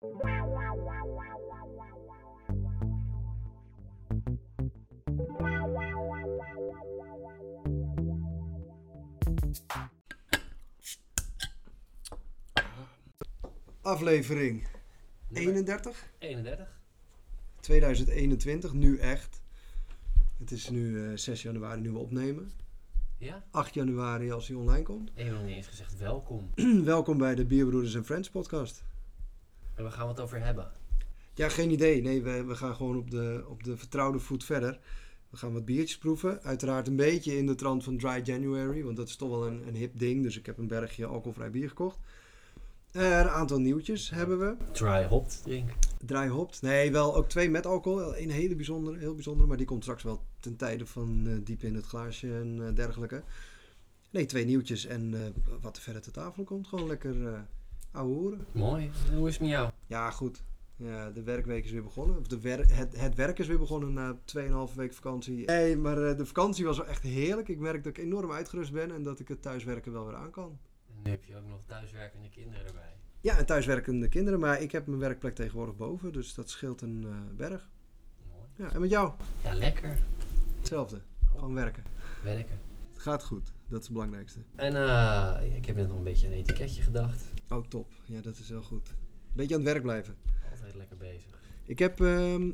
Aflevering Nummer 31, 31. 2021, nu echt. Het is nu eh, 6 januari nu we opnemen. Ja? 8 januari als hij online komt. Ik heb nog niet eens gezegd welkom. Welkom bij de Bierbroeders en Friends podcast. En we gaan het over hebben. Ja, geen idee. Nee, we, we gaan gewoon op de, op de vertrouwde voet verder. We gaan wat biertjes proeven. Uiteraard een beetje in de trant van Dry January, want dat is toch wel een, een hip ding. Dus ik heb een bergje alcoholvrij bier gekocht. Een aantal nieuwtjes hebben we. Dry hopped drink. Dry hopped. Nee, wel ook twee met alcohol. Een hele bijzondere, heel bijzondere, maar die komt straks wel ten tijde van eh, diep in het glaasje en eh, dergelijke. Nee, twee nieuwtjes en eh, wat er verder te tafel komt. Gewoon lekker ouwe hoeren. Mooi. Hoe is het met jou? Ja, goed. Ja, de werkweek is weer begonnen. Of de wer het, het werk is weer begonnen na 2,5 week vakantie. Nee, maar eh, de vakantie was wel echt heerlijk. Ik merk dat ik enorm uitgerust ben en dat ik het thuiswerken wel weer aan kan. En nu heb je ook nog thuiswerkende kinderen erbij. Ja, en thuiswerkende kinderen, maar ik heb mijn werkplek tegenwoordig boven, dus dat scheelt een eh, berg. Mooi. Ja, en met jou? Ja, lekker. Hetzelfde. Gewoon werken. Werken. Het gaat goed. Dat is het belangrijkste. En eh, ik heb net nog een beetje aan een etiketje gedacht. Oh, top. Ja, dat is wel goed. Beetje aan het werk blijven. Altijd lekker bezig. Ik heb, ehm,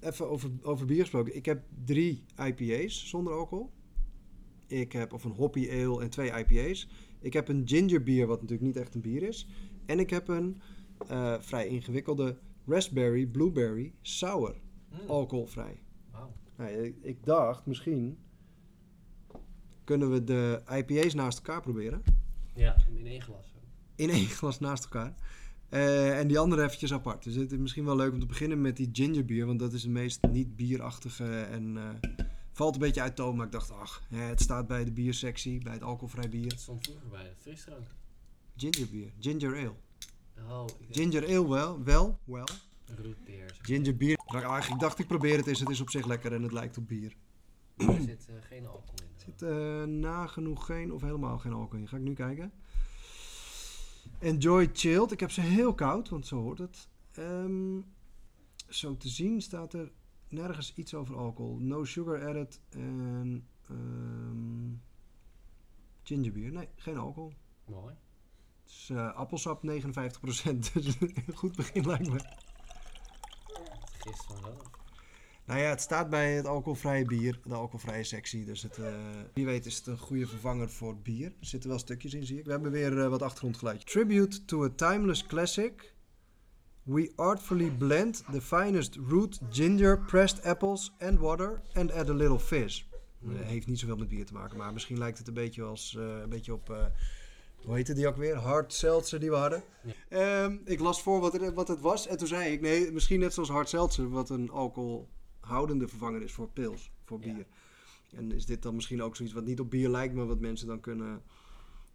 even over, over bier gesproken. Ik heb drie IPA's zonder alcohol. Ik heb, of een hoppy ale en twee IPA's. Ik heb een ginger bier, wat natuurlijk niet echt een bier is. En ik heb een eh, vrij ingewikkelde raspberry blueberry sour. Mm. Alcoholvrij. Nou, ik, ik dacht, misschien kunnen we de IPA's naast elkaar proberen. Ja, in één glas. in één glas naast elkaar. Eh, en die andere eventjes apart. Dus het is misschien wel leuk om te beginnen met die gingerbier. Want dat is het meest niet bierachtige. En eh, valt een beetje uit toon. Maar ik dacht, ach, hè, het staat bij de biersectie. Bij het alcoholvrij bier. Het stond vroeger bij de frisdrank. Gingerbier. Ginger ale. Oh, Ginger ale wel. Wel. Wel. Ginger ach, ik dacht, ik probeer het eens. Het is op zich lekker en het lijkt op bier. Er zit eh, geen alcohol zit eh, nagenoeg geen of helemaal geen alcohol in. Ga ik nu kijken. Enjoy chilled. Ik heb ze heel koud, want zo hoort het. Ehm, zo te zien staat er nergens iets over alcohol. No sugar added en ehm gingerbier. Nee, geen alcohol. Mooi. Het is eh, appelsap 59%. Dus een goed begin lijkt me. Het gist vanzelf. Nou ja, het staat bij het alcoholvrije bier, de alcoholvrije sectie. Dus het, eh, wie weet is het een goede vervanger voor bier. Er zitten wel stukjes in, zie ik. We hebben weer eh, wat achtergrondgeluidje. Tribute to a timeless classic. We artfully blend the finest root ginger, pressed apples and water and add a little fizz. Eh, heeft niet zoveel met bier te maken, maar misschien lijkt het een beetje, als, een beetje op... hoe heette die ook weer? Hard seltzer die we hadden. Ja. Ehm, ik las voor wat, er, wat het was en toen zei ik... Nee, misschien net zoals hard seltzer, wat een alcoholhoudende vervanger is voor pils, voor Ja. bier. En is dit dan misschien ook zoiets wat niet op bier lijkt, maar wat mensen dan kunnen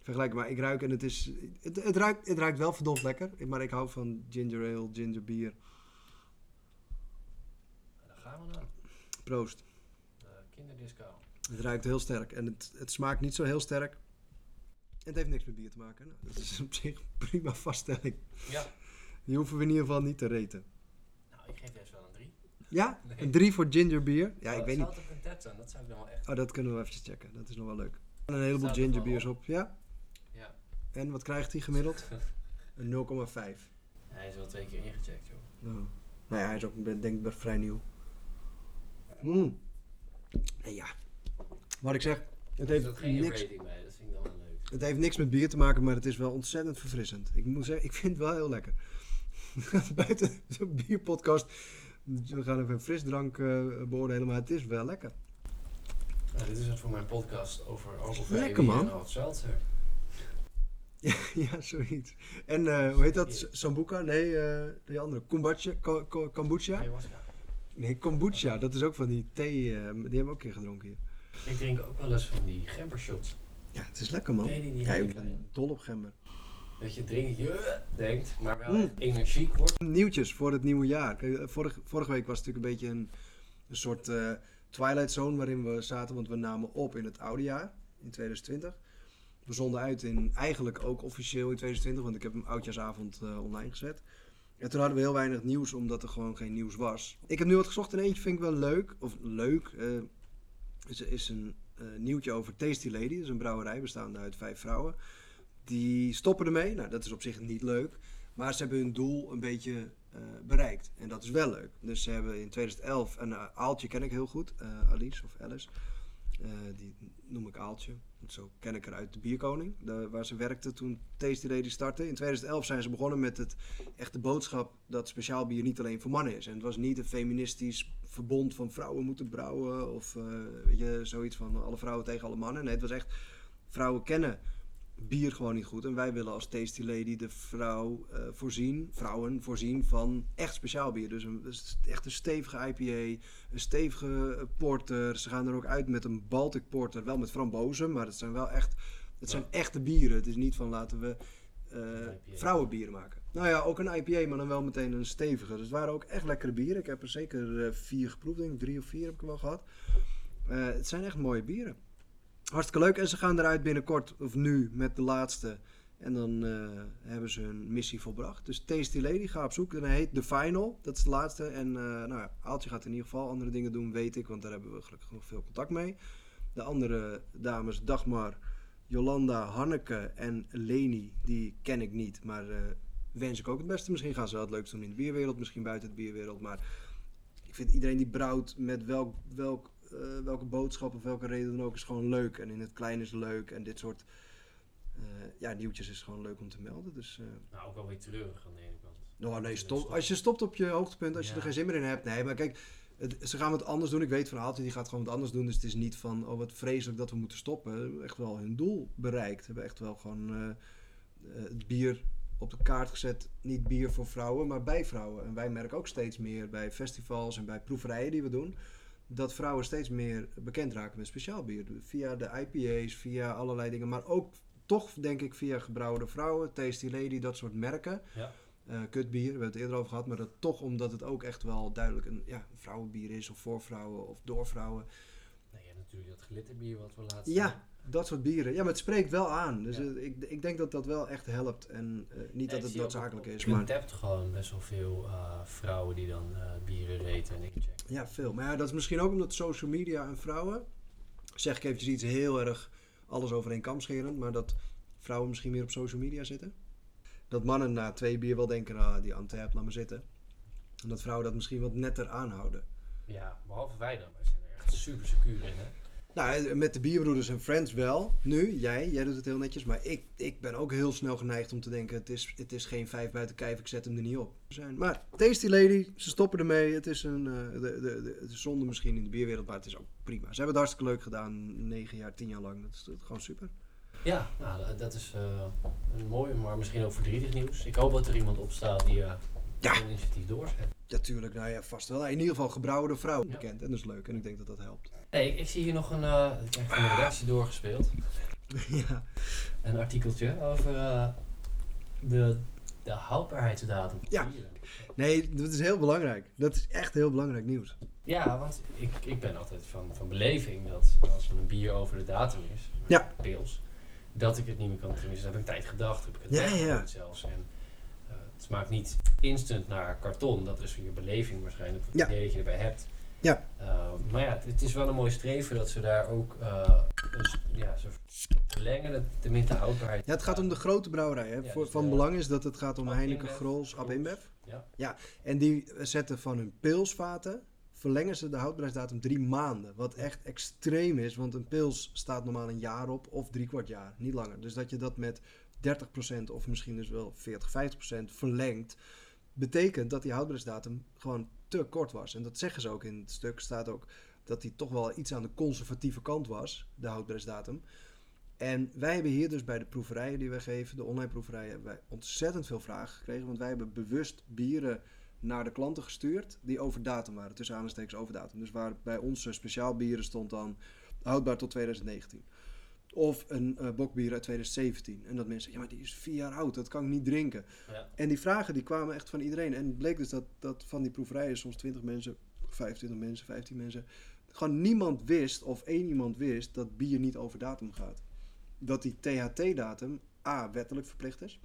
vergelijken. Maar ik ruik en het is... Het, het, ruikt, het ruikt wel verdomd lekker, maar ik hou van ginger ale, ginger bier. Daar gaan we dan. Proost. Uh, kinderdisco. Het ruikt heel sterk en het, het smaakt niet zo heel sterk. En het heeft niks met bier te maken. Nou, dat is op zich een prima vaststelling. Ja. Die hoeven we in ieder geval niet te reten. Nou, ik geef 3. Ja? Nee. Een 3 voor ginger bier? Ja, ik Oh, weet niet. Zou op een zijn? Dat zou ik dan wel echt... Oh, dat kunnen we even checken. Dat is nog wel leuk. En een heleboel er ginger biers op. Ja? Ja. En wat krijgt hij gemiddeld? Een 0,5. Hij is wel twee keer ingecheckt, joh. Nou, nou ja, hij is ook denk ik vrij nieuw. Mm. En ja, wat ik zeg, het heeft, geen niks, rating bij, dat vind ik dan wel leuk. het heeft niks met bier te maken, maar het is wel ontzettend verfrissend. Ik moet zeggen, ik vind het wel heel lekker. Buiten zo'n bierpodcast, we gaan even een frisdrank eh beoordelen, maar het is wel lekker. Nou, dit is het voor mijn podcast over alcoholvrij Lekker, man. seltzer. ja, zoiets. En eh, hoe heet dat? Sambuca? Nee, eh die andere. Kombucha? Ko- ko- kombucha? Nee, kombucha. Dat is ook van die thee. die hebben we ook een keer gedronken hier. Ik drink ook wel eens van die gembershots. Ja, het is lekker man. Nee, die niet Ja, ik ben dol op gember. Dat je drinkt, je denkt, maar wel Mm. echt energiek wordt. Nieuwtjes voor het nieuwe jaar. Kijk, eh, Vorige, vorige week was het natuurlijk een beetje een, een soort eh, Twilight Zone waarin we zaten. Want we namen op in het oude jaar, in 2020. We zonden uit in eigenlijk ook officieel in 2020, want ik heb hem oudjaarsavond eh, online gezet. En toen hadden we heel weinig nieuws, omdat er gewoon geen nieuws was. Ik heb nu wat gezocht en eentje vind ik wel leuk. Of leuk. eh is, is een nieuwtje over Tasty Lady. Dat is een brouwerij bestaande uit vijf vrouwen. Die stoppen ermee. Nou, dat is op zich niet leuk. Maar ze hebben hun doel een beetje eh, bereikt. En dat is wel leuk. Dus ze hebben in 2011, een uh, Aaltje ken ik heel goed. eh, Alice of Alice. Eh, die noem ik Aaltje. Zo ken ik haar uit de Bierkoning. waar ze werkte toen Tasty Lady startte. In 2011 zijn ze begonnen met het echte boodschap dat speciaal bier niet alleen voor mannen is. En het was niet een feministisch verbond van vrouwen moeten brouwen. Of eh, weet je, zoiets van alle vrouwen tegen alle mannen. Nee, het was echt vrouwen kennen bier gewoon niet goed. En wij willen als Tasty Lady de vrouw eh, voorzien, vrouwen voorzien van echt speciaal bier. Dus een, dus echt een stevige IPA, een stevige eh, porter. Ze gaan er ook uit met een Baltic porter, wel met frambozen, maar het zijn wel echt, het zijn echte bieren. Het is niet van laten we IPA. vrouwenbieren maken. Nou ja, ook een IPA, maar dan wel meteen een stevige. Dus het waren ook echt lekkere bieren. Ik heb er zeker vier geproefd, denk ik. Drie of vier heb ik wel gehad. Eh, het zijn echt mooie bieren. Hartstikke leuk. En ze gaan eruit binnenkort, of nu, met de laatste. En dan eh, hebben ze hun missie volbracht. Dus Tasty Lady, ga op zoek. En hij heet The Final. Dat is de laatste. En eh nou ja, Aaltje gaat in ieder geval andere dingen doen, weet ik. Want daar hebben we gelukkig nog veel contact mee. De andere dames, Dagmar, Jolanda, Hanneke en Leni, die ken ik niet. Maar eh, wens ik ook het beste. Misschien gaan ze wel het leukste doen in de bierwereld. Misschien buiten de bierwereld. Maar ik vind iedereen die brouwt met welk, welk, eh, welke boodschap of welke reden dan ook is gewoon leuk. En in het klein is leuk. En dit soort eh, ja, nieuwtjes is gewoon leuk om te melden. Dus eh, Nou, ook wel weer treurig aan de ene kant. nou, nee, Dat stop. Als je stopt op je hoogtepunt, als je er geen zin meer in hebt. Nee, maar kijk, het, ze gaan wat anders doen. Ik weet van Aaltje, die gaat gewoon wat anders doen. Dus het is niet van, oh wat vreselijk dat we moeten stoppen. Echt wel hun doel bereikt. Ze hebben echt wel gewoon het bier op de kaart gezet. Niet bier voor vrouwen, maar bij vrouwen. En wij merken ook steeds meer bij festivals en bij proeverijen die we doen. Dat vrouwen steeds meer bekend raken met speciaal bier. Via de IPA's, via allerlei dingen. Maar ook toch, denk ik, via gebrouwde vrouwen, Tasty Lady, dat soort merken. Ja. Eh, kutbier, we hebben het eerder over gehad, maar dat toch omdat het ook echt wel duidelijk een, ja, vrouwenbier is, of voor vrouwen, of door vrouwen. Nee, ja, natuurlijk dat glitterbier wat we laatst Ja, dat soort bieren. Ja, maar het spreekt wel aan. Dus Ja. ik, ik denk dat dat wel echt helpt. En eh, niet dat het noodzakelijk is, Maar je hebt gewoon best wel veel eh, vrouwen die dan eh, bieren reten en ik check. ja, veel. Maar ja, dat is misschien ook omdat social media en vrouwen, zeg ik eventjes iets heel erg alles over één kam scherend, maar dat vrouwen misschien meer op social media zitten. Dat mannen na twee bier wel denken, ah, die Antep, laat maar zitten. En dat vrouwen dat misschien wat netter aanhouden. Ja, behalve wij dan. Wij zijn er echt super secuur in, hè. Nou, met de bierbroeders en friends wel. Nu, jij, jij doet het heel netjes. Maar ik, ik ben ook heel snel geneigd om te denken... het is, het is geen vijf buiten kijf, ik zet hem er niet op. Maar Tasty Lady, ze stoppen ermee. Het is een eh, de, de, de, het zonde misschien in de bierwereld, maar het is ook prima. Ze hebben het hartstikke leuk gedaan. Negen jaar, tien jaar lang. Dat is, gewoon super. Ja, nou, dat- is eh, een mooi, maar misschien ook verdrietig nieuws. Ik hoop dat er iemand opstaat die eh Ja. een initiatief doorzet. Ja, tuurlijk. Nou ja, vast wel. In ieder geval gebrouwde vrouwen Ja. bekend. En dat is leuk. En ik denk dat dat helpt. Hey, ik, ik zie hier nog een, ik heb van de redactie doorgespeeld. ja. Een artikeltje over eh, de, de houdbaarheidsdatum. van Ja. Nee, dat is heel belangrijk. Dat is echt heel belangrijk nieuws. Ja, want ik, ik ben altijd van, van beleving dat als een bier over de datum is, Ja. pils, dat ik het niet meer kan drinken. Dus dat heb ik een tijd gedacht, heb ik het Ja, zelfs. En smaakt niet instant naar karton, dat is je beleving waarschijnlijk, wat Ja. idee dat je erbij hebt. Ja. Eh, maar ja, het, het is wel een mooi streven dat ze daar ook s- ja, ze verlengen de, tenminste de houdbaarheid. Ja, het gaat om de grote brouwerij. Hè. Ja, Voor, dus van belang is dat het gaat om Heineken, Grols, Ab. InBev. Ja. En die zetten van hun pilsvaten, verlengen ze de houdbaarheidsdatum drie maanden. Wat echt extreem is, want een pils staat normaal een jaar op of drie kwart jaar, niet langer. Dus dat je dat met 30% of misschien dus wel 40, 50% verlengt, betekent dat die houdbaarheidsdatum gewoon te kort was. En dat zeggen ze ook in het stuk, staat ook dat die toch wel iets aan de conservatieve kant was, de houdbaarheidsdatum. En wij hebben hier dus bij de proeverijen die wij geven, de online proeverijen, hebben wij ontzettend veel vragen gekregen. Want wij hebben bewust bieren naar de klanten gestuurd die over datum waren. Tussen aanstekens over datum. Dus waar bij onze speciaal bieren stond dan houdbaar tot 2019. Of een eh, bokbier uit 2017. En dat mensen, ja maar die is vier jaar oud, dat kan ik niet drinken. Ja. En die vragen die kwamen echt van iedereen. En het bleek dus dat, dat van die proeverijen soms 20 mensen, 25 mensen, 15 mensen... Gewoon niemand wist, of één iemand wist, dat bier niet over datum gaat. Dat die THT-datum A, wettelijk verplicht is.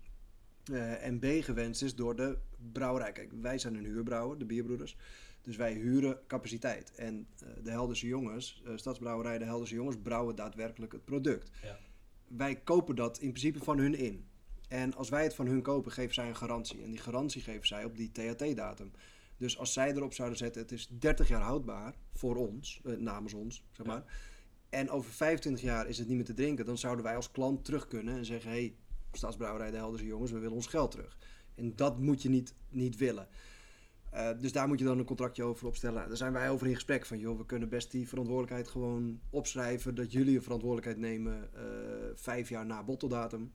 Eh, en B gewenst is door de brouwerij. Kijk, wij zijn een huurbrouwer, de bierbroeders. Dus wij huren capaciteit. En eh, de Helderse jongens, eh, Stadsbrouwerij de Helderse jongens, brouwen daadwerkelijk het product. Ja. Wij kopen dat in principe van hun in. En als wij het van hun kopen, geven zij een garantie. En die garantie geven zij op die THT-datum. Dus als zij erop zouden zetten, het is 30 jaar houdbaar voor ons, namens ons, zeg Ja. maar. En over 25 jaar is het niet meer te drinken. Dan zouden wij als klant terug kunnen en zeggen... hey, Stadsbrouwerij de Helderse jongens, we willen ons geld terug. En dat moet je niet, niet willen. Eh, dus daar moet je dan een contractje over opstellen. Nou, daar zijn wij over in gesprek van... joh, we kunnen best die verantwoordelijkheid gewoon opschrijven... dat jullie een verantwoordelijkheid nemen eh, vijf jaar na botteldatum.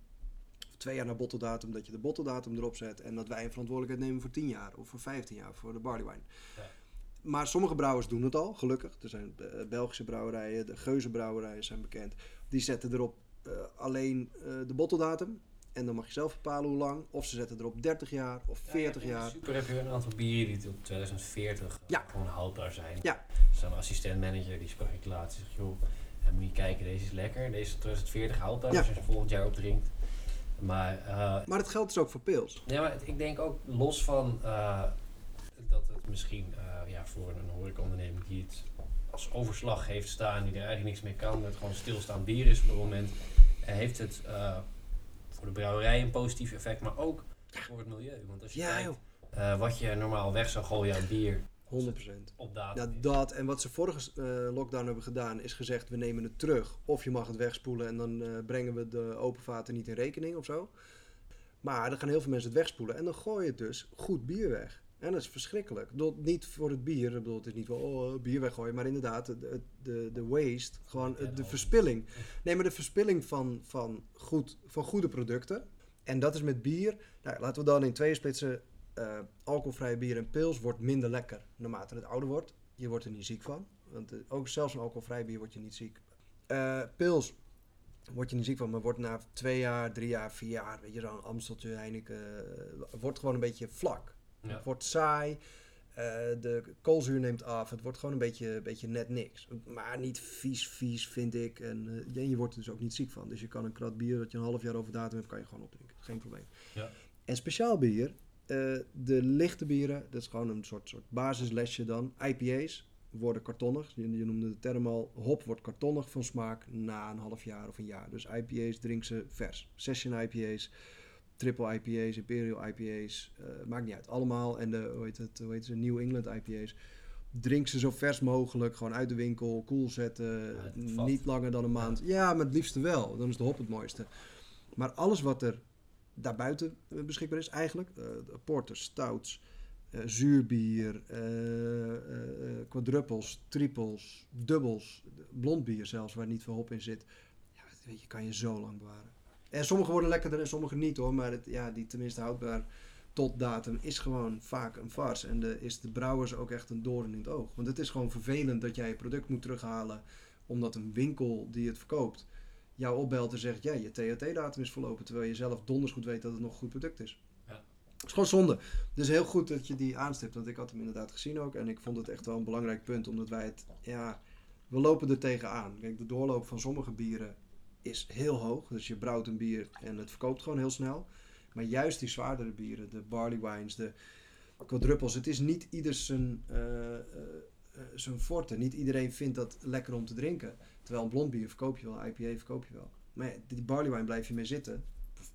Of twee jaar na botteldatum, dat je de botteldatum erop zet... en dat wij een verantwoordelijkheid nemen voor 10 jaar of voor 15 jaar voor de barley wine. Ja. Maar sommige brouwers doen het al, gelukkig. Er zijn eh, Belgische brouwerijen, de Geuze brouwerijen zijn bekend. Die zetten erop alleen eh, de botteldatum. En dan mag je zelf bepalen hoe lang. Of ze zetten erop 30 jaar of 40 Ja, in jaar. Super heb je een aantal bieren die tot 2040 Ja. gewoon houdbaar zijn. Ja. Zo'n assistent-manager die sprak ik laatst. Die zegt, joh, eh, moet je kijken, deze is lekker. Deze is tot 2040 houdbaar, Ja. dus als je volgend jaar opdrinkt. Maar, eh, Maar het geldt dus ook voor pils. ja, maar het- ik denk ook los van eh, dat het misschien eh, ja, voor een horecaonderneming die het als overslag heeft staan, die er eigenlijk niks mee kan, dat het gewoon stilstaand bier is op het moment, eh, heeft het eh, voor de brouwerij een positief effect, maar ook voor het milieu. Want als je Ja, kijkt joh. eh, wat je normaal weg zou gooien aan bier 100%. op datum. Is. dat. En wat ze vorige lockdown hebben gedaan, is gezegd: we nemen het terug. Of je mag het wegspoelen en dan brengen we de open vaten niet in rekening of zo. Maar dan gaan heel veel mensen het wegspoelen. En dan gooi je dus goed bier weg. En dat is verschrikkelijk. Bedoel, niet voor het bier. Ik bedoel, het is niet van oh, bier weggooien. Maar inderdaad, de, de, de waste. Gewoon eh, de verspilling. Nee, maar de verspilling van, van, goed, van goede producten. En dat is met bier. Nou, laten we dan in twee splitsen. Eh, alcoholvrije bier en pils wordt minder lekker naarmate het ouder wordt. Je wordt er niet ziek van. Want eh, ook zelfs een alcoholvrij bier word je niet ziek. Eh, pils word je niet ziek van, maar wordt na twee jaar, drie jaar, vier jaar, weet je, zo'n Amsteltje, Heineken, eh, wordt gewoon een beetje vlak. Ja. Het wordt saai, eh, de koolzuur neemt af, het wordt gewoon een beetje, beetje net niks. Maar niet vies, vies vind ik. En eh, je wordt er dus ook niet ziek van. Dus je kan een krat bier dat je een half jaar over datum hebt, kan je gewoon opdrinken. Geen probleem. Ja. En speciaal bier, eh, de lichte bieren, dat is gewoon een soort, soort basislesje dan. IPA's worden kartonnig. Je, je noemde de term al. Hop wordt kartonnig van smaak na een half jaar of een jaar. Dus IPA's drink ze vers. Session IPA's, triple IPA's, Imperial IPA's, eh, maakt niet uit. Allemaal. En de, hoe heet het, hoe heet ze, New England IPA's. Drink ze zo vers mogelijk, gewoon uit de winkel, koel zetten, niet langer dan een maand. Ja, maar het liefste wel, dan is de hop het mooiste. Maar alles wat er daarbuiten eh, beschikbaar is eigenlijk, eh porters, stouts, eh, zuurbier, quadruppels, triples, dubbels, blond bier zelfs, waar niet veel hop in zit. Ja, weet je, kan je zo lang bewaren. En sommige worden lekkerder en sommige niet hoor, maar het, ja, die tenminste houdbaar tot datum is gewoon vaak een farce. En de, is de brouwers ook echt een doorn in het oog. Want het is gewoon vervelend dat jij je product moet terughalen, omdat een winkel die het verkoopt jou opbelt en zegt, ja, je THT-datum is verlopen, terwijl je zelf donders goed weet dat het nog een goed product is. Ja. Het is gewoon zonde. Dus heel goed dat je die aanstipt, want ik had hem inderdaad gezien ook. En ik vond het echt wel een belangrijk punt, omdat wij het, ja, we lopen er tegenaan. Kijk, de doorloop van sommige bieren is heel hoog. Dus je brouwt een bier en het verkoopt gewoon heel snel. Maar juist die zwaardere bieren, de barley wines, de quadruppels, het is niet ieder zijn, eh, zijn forte. Niet iedereen vindt dat lekker om te drinken. Terwijl een blond bier verkoop je wel, IPA verkoop je wel. Maar die barley wine blijf je mee zitten.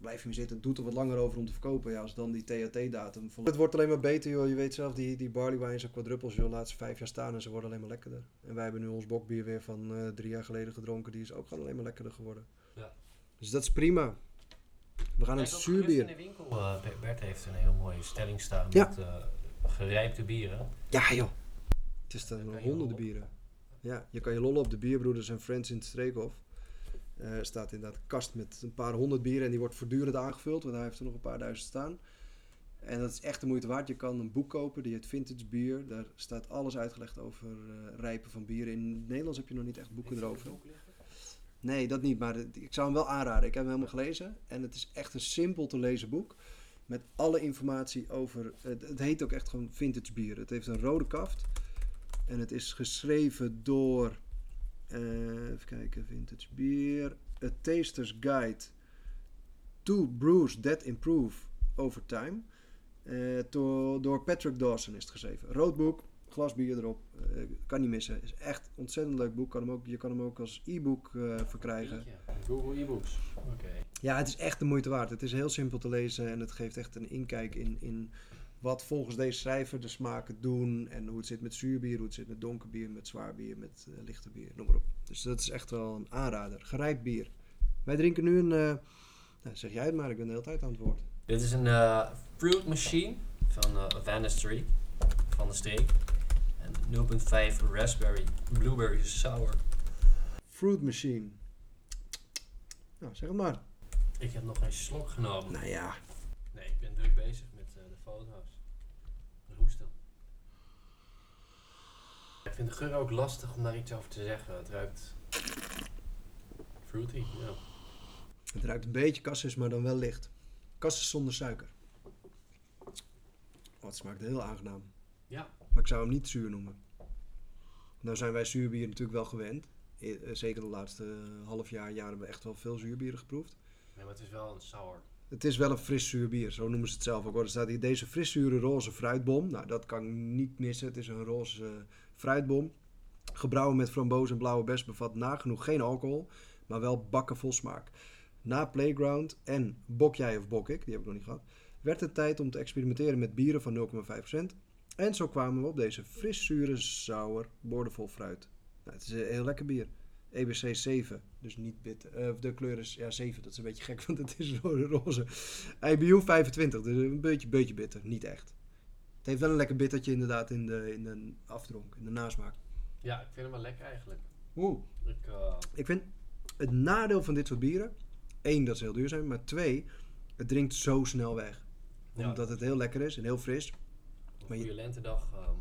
Blijf je zitten, het doet er wat langer over om te verkopen. Ja, als dan die THT-datum... Het wordt alleen maar beter, joh. Je weet zelf, die, die barley wines en quadruppels, joh, laat ze vijf jaar staan en ze worden alleen maar lekkerder. En wij hebben nu ons bokbier weer van eh, drie jaar geleden gedronken. Die is ook gewoon alleen maar lekkerder geworden. Ja. Dus dat is prima. We gaan een gerust zuurbier... in de winkel, eh, Bert heeft een heel mooie stelling staan Ja. met eh, gerijpte bieren. Ja, joh. Het is dan honderden bieren. Ja, je kan je lollen op de bierbroeders en Friends in het Streekhof. Eh, Er staat inderdaad een kast met een paar honderd bieren en die wordt voortdurend aangevuld, want hij heeft er nog een paar duizend staan. En dat is echt de moeite waard. Je kan een boek kopen, die heet Vintage Bier. Daar staat alles uitgelegd over eh, rijpen van bieren. In het Nederlands heb je nog niet echt boeken erover. Nee, dat niet. Maar ik zou hem wel aanraden. Ik heb hem helemaal gelezen. En het is echt een simpel te lezen boek. Met alle informatie over... Het, het heet ook echt gewoon vintage bier. Het heeft een rode kaft. En het is geschreven door... eh, even kijken. Vintage bier. A Taster's Guide to Brews That Improve Over Time. Eh, door, door Patrick Dawson is het geschreven. Rood boek, glas bier erop. Eh, kan niet missen. Is echt een ontzettend leuk boek. Kan hem ook, je kan hem ook als e-book verkrijgen. Google e-books. Ja, het is echt de moeite waard. Het is heel simpel te lezen en het geeft echt een inkijk in, in wat volgens deze schrijver de smaken doen. En hoe het zit met zuurbier, hoe het zit met donker bier, met zwaar bier, met eh, lichte bier, noem maar op. Dus dat is echt wel een aanrader. Gerijpt bier. Wij drinken nu een, eh, nou, zeg jij het maar, ik ben de hele tijd aan het woord. Dit is een eh, fruit machine van uh, van de streek. En 0.5 raspberry blueberry sour. Fruit Machine. Nou, zeg het maar. Ik heb nog geen slok genomen. Nou ja, Nee, ik ben druk bezig met eh, de foto's. Roesten. Ik vind de geur ook lastig om daar iets over te zeggen. Het ruikt fruity, ja. het ruikt een beetje cassis, maar dan wel licht. Cassis zonder suiker. Oh, het smaakt heel aangenaam. Ja. Maar ik zou hem niet zuur noemen. Nou zijn wij zuurbier natuurlijk wel gewend. Eh, eh, Zeker de laatste eh, half jaar, jaar hebben we echt wel veel zuurbieren geproefd. Nee, maar het is wel een sour. Het is wel een fris zuur bier, zo noemen ze het zelf ook. hoor. Er staat hier deze friszure roze fruitbom. Nou, dat kan ik niet missen. Het is een roze fruitbom. Gebrouwen met framboos en blauwe bes bevat nagenoeg geen alcohol, maar wel bakken vol smaak. Na Playground en Bok jij of Bok ik, die heb ik nog niet gehad, werd het tijd om te experimenteren met bieren van 0,5%. En zo kwamen we op deze fris zure, sour, boordevol fruit. Nou, het is een heel lekker bier. EBC 7, dus niet bitter. Eh, de kleur is ja, 7, dat is een beetje gek, want het is ro- roze. IBU 25, dus een beetje, beetje bitter, niet echt. Het heeft wel een lekker bittertje inderdaad in de, in de afdronk, in de nasmaak. Ja, ik vind hem wel lekker eigenlijk. Oeh. Ik, eh, Ik vind het nadeel van dit soort bieren, één, dat ze heel duur zijn, maar twee, het drinkt zo snel weg. ja, Omdat het heel lekker is en heel fris. een maar je- goede lentedag. ehm,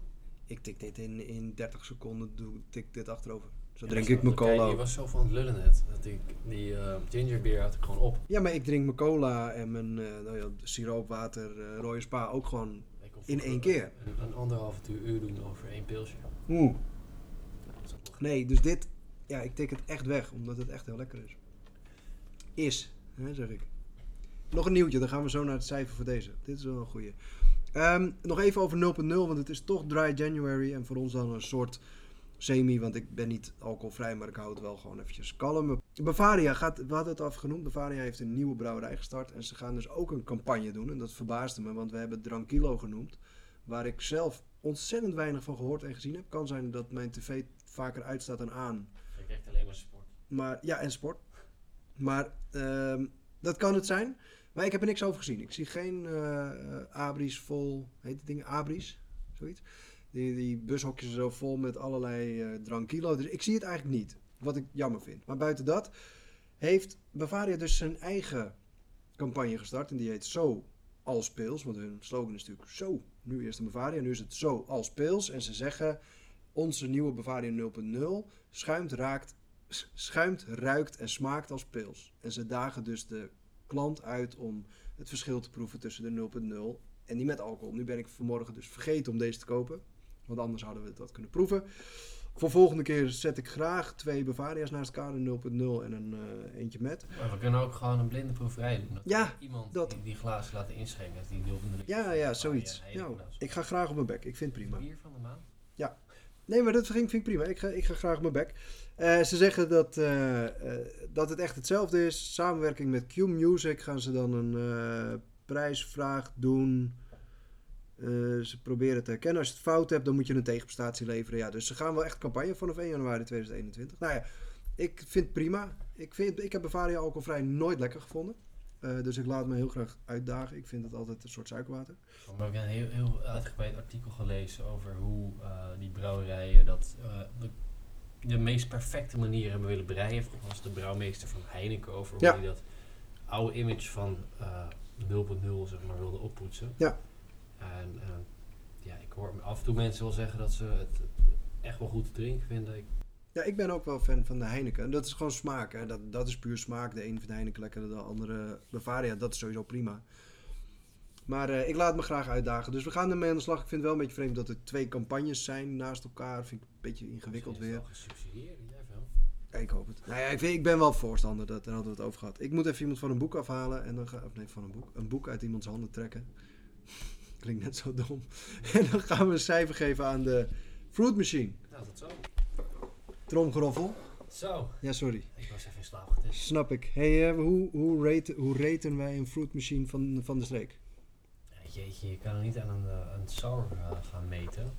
Ik tik dit in, in 30 seconden, doe, tik dit achterover. Zo drink ik mijn cola. Je was zo van het lullen net. Dat ik, die eh, gingerbeer had ik gewoon op. Ja, maar ik drink mijn cola en mijn eh nou ja, siroopwater, eh rode spa ook gewoon. In één keer? Een, een anderhalf uur, uur doen over één pilsje. Oeh. Nee, dus dit, ja, ik tik het echt weg, omdat het echt heel lekker is. Is, hè, zeg ik. Nog een nieuwtje, dan gaan we zo naar het cijfer voor deze. Dit is wel een goeie. Ehm, nog even over 0.0, want het is toch dry January en voor ons dan een soort semi, want ik ben niet alcoholvrij, maar ik hou het wel gewoon eventjes kalm. Bavaria gaat, we hadden het afgenoemd, Bavaria heeft een nieuwe brouwerij gestart en ze gaan dus ook een campagne doen en dat verbaasde me, want we hebben het Drankilo genoemd, waar ik zelf ontzettend weinig van gehoord en gezien heb. Kan zijn dat mijn tv vaker uitstaat dan aan, ik echt alleen maar sport. maar ja, en sport. Maar ehm, dat kan het zijn. Maar ik heb er niks over gezien. Ik zie geen eh eh, abris vol. Heet die dingen abris? Zoiets. Die, bushokjes zo vol met allerlei eh drankilo. Dus ik zie het eigenlijk niet. Wat ik jammer vind. Maar buiten dat heeft Bavaria dus zijn eigen campagne gestart. En die heet Zo als Pils. Want hun slogan is natuurlijk Zo. Nu eerst een Bavaria. Nu is het Zo als Pils. En ze zeggen onze nieuwe Bavaria 0.0 schuimt, raakt, schuimt, ruikt en smaakt als pils. En ze dagen dus de klant uit om het verschil te proeven tussen de 0.0 en die met alcohol. Nu ben ik vanmorgen dus vergeten om deze te kopen, want anders hadden we dat kunnen proeven. Voor volgende keer zet ik graag twee Bavaria's naast elkaar, een 0.0 en een eh, eentje met. Maar we kunnen ook gewoon een blinde proeverij doen. Dat Ja, iemand dat- Die, die glazen laten inschenken. Die nul van de Ja, ja, zoiets. Ja, Ja, hele ik ga graag op mijn bek, ik vind het prima. Bier van de maand? Nee, maar dat vind, ik prima. Ik ga, ik ga graag op mijn bek. Eh, ze zeggen dat, eh, dat het echt hetzelfde is. Samenwerking met Q-Music gaan ze dan een prijsvraag doen. Eh, ze proberen te herkennen. Als je het fout hebt, dan moet je een tegenprestatie leveren. Ja, dus ze gaan wel echt campagne vanaf 1 januari 2021. Nou ja, ik vind het prima. Ik, vind, ik heb Bavaria alcoholvrij nooit lekker gevonden. Eh, dus ik laat me heel graag uitdagen. Ik vind het altijd een soort suikerwater. Maar ik heb een heel, heel uitgebreid artikel gelezen over hoe eh, die brouwerijen dat de, de meest perfecte manier hebben willen breien. Volgens was de brouwmeester van Heineken over hoe Ja. hij dat oude image van eh 0.0 zeg maar wilde oppoetsen. Ja. En eh, ja, ik hoor af en toe mensen wel zeggen dat ze het echt wel goed te drinken vinden. Ik, Ja, ik ben ook wel fan van de Heineken. En dat is gewoon smaak. Hè. Dat, dat is puur smaak. De een vindt Heineken lekker, de andere Bavaria. Dat is sowieso prima. Maar eh, ik laat me graag uitdagen. Dus we gaan ermee aan de slag. Ik vind het wel een beetje vreemd dat er twee campagnes zijn naast elkaar. Vind ik een beetje ingewikkeld weer. het wel gesubsidieerd, jij. Ja, ik hoop het. Nou ja, ik, ik ben wel voorstander, dat, daar hadden we het over gehad. Ik moet even iemand van een boek afhalen en dan ga of nee, van een boek, een boek uit iemands handen trekken. Klinkt net zo dom. En dan gaan we een cijfer geven aan de Fruit Machine. Nou, dat zo. Tromgeroffel. Zo. Ja, sorry. Ik was even in slaap getest. Snap ik. Hey, eh, hoe, hoe, rate, hoe raten wij een Fruit Machine van, van de streek? Ja, jeetje, je kan er niet aan een, eh, een sour eh, gaan meten.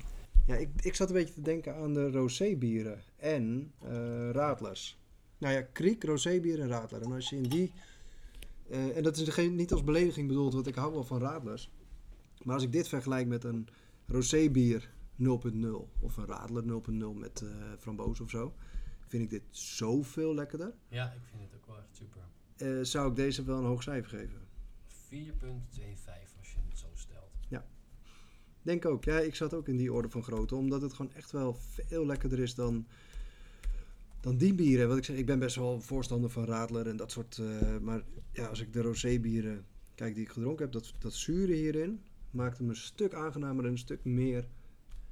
Ja, ik, ik zat een beetje te denken aan de rosé-bieren en eh radlers. Nou ja, kriek, rosé-bier en radler. En als je in die... en dat is geen- niet als belediging bedoeld, want ik hou wel van radlers. Maar als ik dit vergelijk met een rosé-bier 0.0 of een radler 0.0 met eh framboos of zo... vind ik dit zoveel lekkerder. Ja, ik vind het ook wel echt super. Eh, zou ik deze wel een hoog cijfer geven. 4.25 als je het zo stelt. Denk ook. Ja, ik zat ook in die orde van grootte. Omdat het gewoon echt wel veel lekkerder is dan, dan die bieren. Wat ik zeg, ik ben best wel voorstander van Radler en dat soort. eh, maar ja, als ik de rosé-bieren kijk die ik gedronken heb, dat, dat zure hierin maakt hem een stuk aangenamer en een stuk meer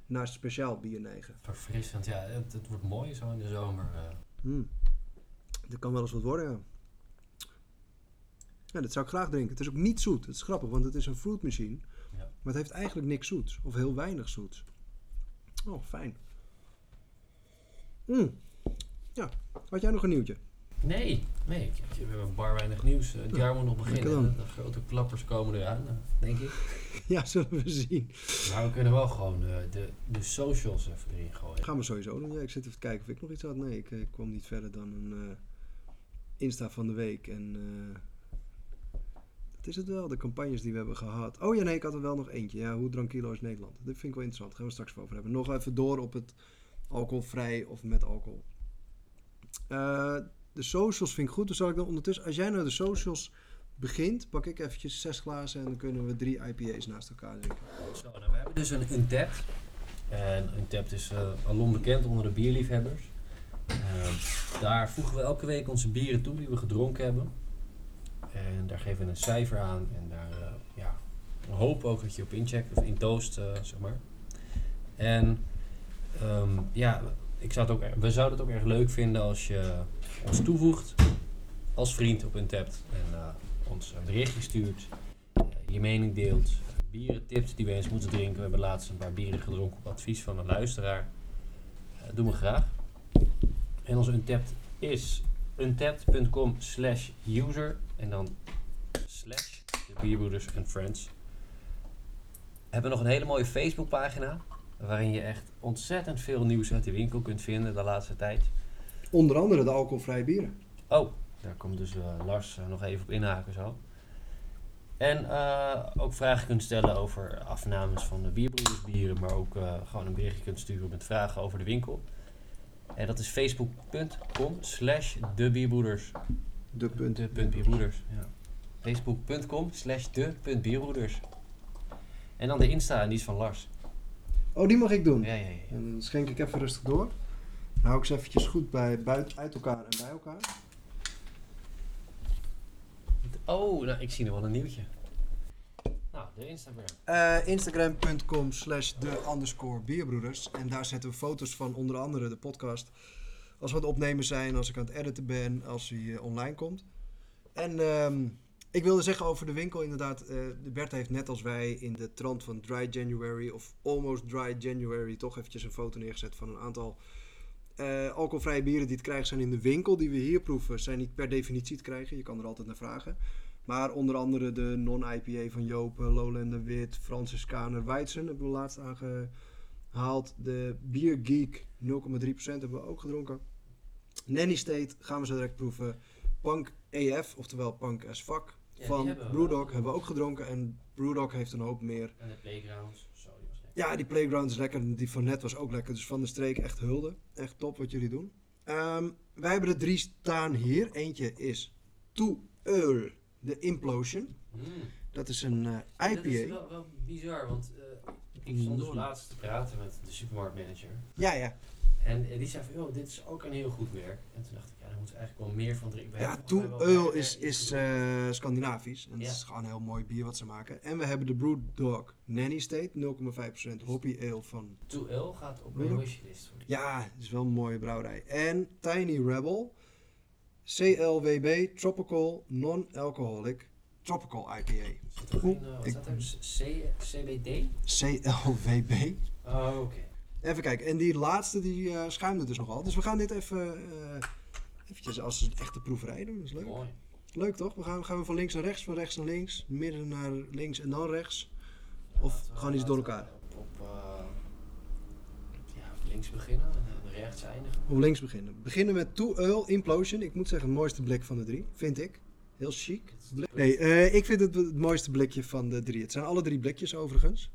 naar speciaal bier neigen. Verfrissend, ja. Het, het wordt mooi zo in de zomer. eh. Hmm. Dat kan wel eens wat worden, ja. Ja, dat zou ik graag drinken. Het is ook niet zoet. Het is grappig, want het is een fruit machine. Ja. Maar het heeft eigenlijk niks zoets. Of heel weinig zoets. Oh, fijn. Mm. Ja, had jij nog een nieuwtje? Nee, nee. We hebben bar weinig nieuws. Het jaar moet nog beginnen. De grote klappers komen eraan, eh, denk ik. Ja, zullen we zien. Maar we kunnen wel gewoon eh, de, de socials even erin gooien. Gaan we sowieso doen. Ja, ik zit even te kijken of ik nog iets had. Nee, ik, eh, ik kwam niet verder dan een eh, Insta van de week. En eh, dat is het wel, de campagnes die we hebben gehad. Oh ja, nee, ik had er wel nog eentje. Ja, hoe Drankilo is Nederland. Dat vind ik wel interessant. Daar gaan we straks over hebben. Nog even door op het alcoholvrij of met alcohol. Eh, de socials vind ik goed. Dus zal ik dan ondertussen, als jij nou de socials begint, pak ik eventjes zes glazen en dan kunnen we drie IPA's naast elkaar drinken. Zo, nou, we hebben dus een Untapped. En Untapped is eh alom bekend onder de bierliefhebbers. Ehm, daar voegen we elke week onze bieren toe die we gedronken hebben. En daar geven we een cijfer aan. En daar eh, ja, we hopen ook dat je op incheckt of intoost, eh zeg maar. En ehm, ja, ik ook, we zouden het ook erg leuk vinden als je ons toevoegt als vriend op Untapped. En eh, ons een berichtje stuurt, eh, je mening deelt, bieren tips die we eens moeten drinken. We hebben laatst een paar bieren gedronken op advies van een luisteraar. Eh doen we graag. En onze Untapped is untapped.com slash user en dan slash de bierbroeders en friends. We hebben nog een hele mooie Facebookpagina waarin je echt ontzettend veel nieuws uit de winkel kunt vinden de laatste tijd. Onder andere de alcoholvrije bieren. Oh, daar komt dus eh, Lars eh, nog even op inhaken zo. En eh, ook vragen kunt stellen over afnames van de bierbroedersbieren, maar ook gewoon een berichtje kunt sturen met vragen over de winkel. En dat is facebook.com slash de bierbroeders. De punt. De punt bierbroeders, ja. Facebook.com slash de punt bierbroeders. En dan de Insta, en die is van Lars. Oh, die mag ik doen. Ja, ja, ja. En dan schenk ik even rustig door. Dan hou ik ze eventjes goed bij, buiten, uit elkaar en bij elkaar. Oh, nou, ik zie nog wel een nieuwtje. Nou, de Instagram. Eh, Instagram.com slash de underscore bierbroeders. En daar zetten we foto's van onder andere de podcast. Als we aan het opnemen zijn, als ik aan het editen ben, als hij eh, online komt. En ehm, ik wilde zeggen over de winkel inderdaad. de Bert heeft net als wij in de trant van Dry January of Almost Dry January toch eventjes een foto neergezet van een aantal eh, alcoholvrije bieren die te krijgen zijn in de winkel. Die we hier proeven zijn niet per definitie te krijgen. Je kan er altijd naar vragen. Maar onder andere de non-IPA van Jopen, Lowland de Wit, Franciscaner, Weizen hebben we laatst aangehaald. De Beer Geek 0,3% hebben we ook gedronken. Nanny State gaan we zo direct proeven. Punk EF, oftewel Punk as Fuck, van hebben Brewdog hebben we ook gedronken. En Brewdog heeft een hoop meer. En de playgrounds. Was lekker. Ja, die Playground is lekker. Die van net was ook lekker. Dus van de streek echt hulde. Echt top wat jullie doen. Ehm, wij hebben er drie staan hier. Eentje is Too Earl, de Implosion. Mm. Dat is een eh, Dat is IPA. wel, wel bizar, want eh, ik stond dus laatst te praten met de supermarktmanager. Ja, ja. En eh, die zei van, joh, dit is ook een heel goed merk. En toen dacht ik, moeten eigenlijk wel meer van drinken. We Ja, Toe Eul is, is eh, Scandinavisch. En Ja. het is gewoon een heel mooi bier wat ze maken. En we hebben de Brewdog Nanny State, 0,5% hoppy ale van... Toe Eul gaat op mijn wishlist. Ja, het is wel een mooie brouwerij. En Tiny Rebel, CLWB Tropical Non-Alcoholic Tropical IPA. Eh, wat Ik- staat er? C- CBD? CLWB. Oh, oké. Even kijken. En die laatste die eh, schuimde dus nogal. Dus we gaan dit even eventjes als een echte proeverij doen. Dat is leuk. Mooi. Leuk toch? We gaan, gaan we van links naar rechts, van rechts naar links, midden naar links en dan rechts. Of we- gewoon iets door elkaar? Op, op eh, ja, links beginnen en rechts eindigen. Om links beginnen. Beginnen met Two Earl Implosion. Ik moet zeggen, het mooiste blik van de drie, vind ik. Heel chic. Nee, eh, ik vind het het mooiste blikje van de drie. Het zijn alle drie blikjes overigens.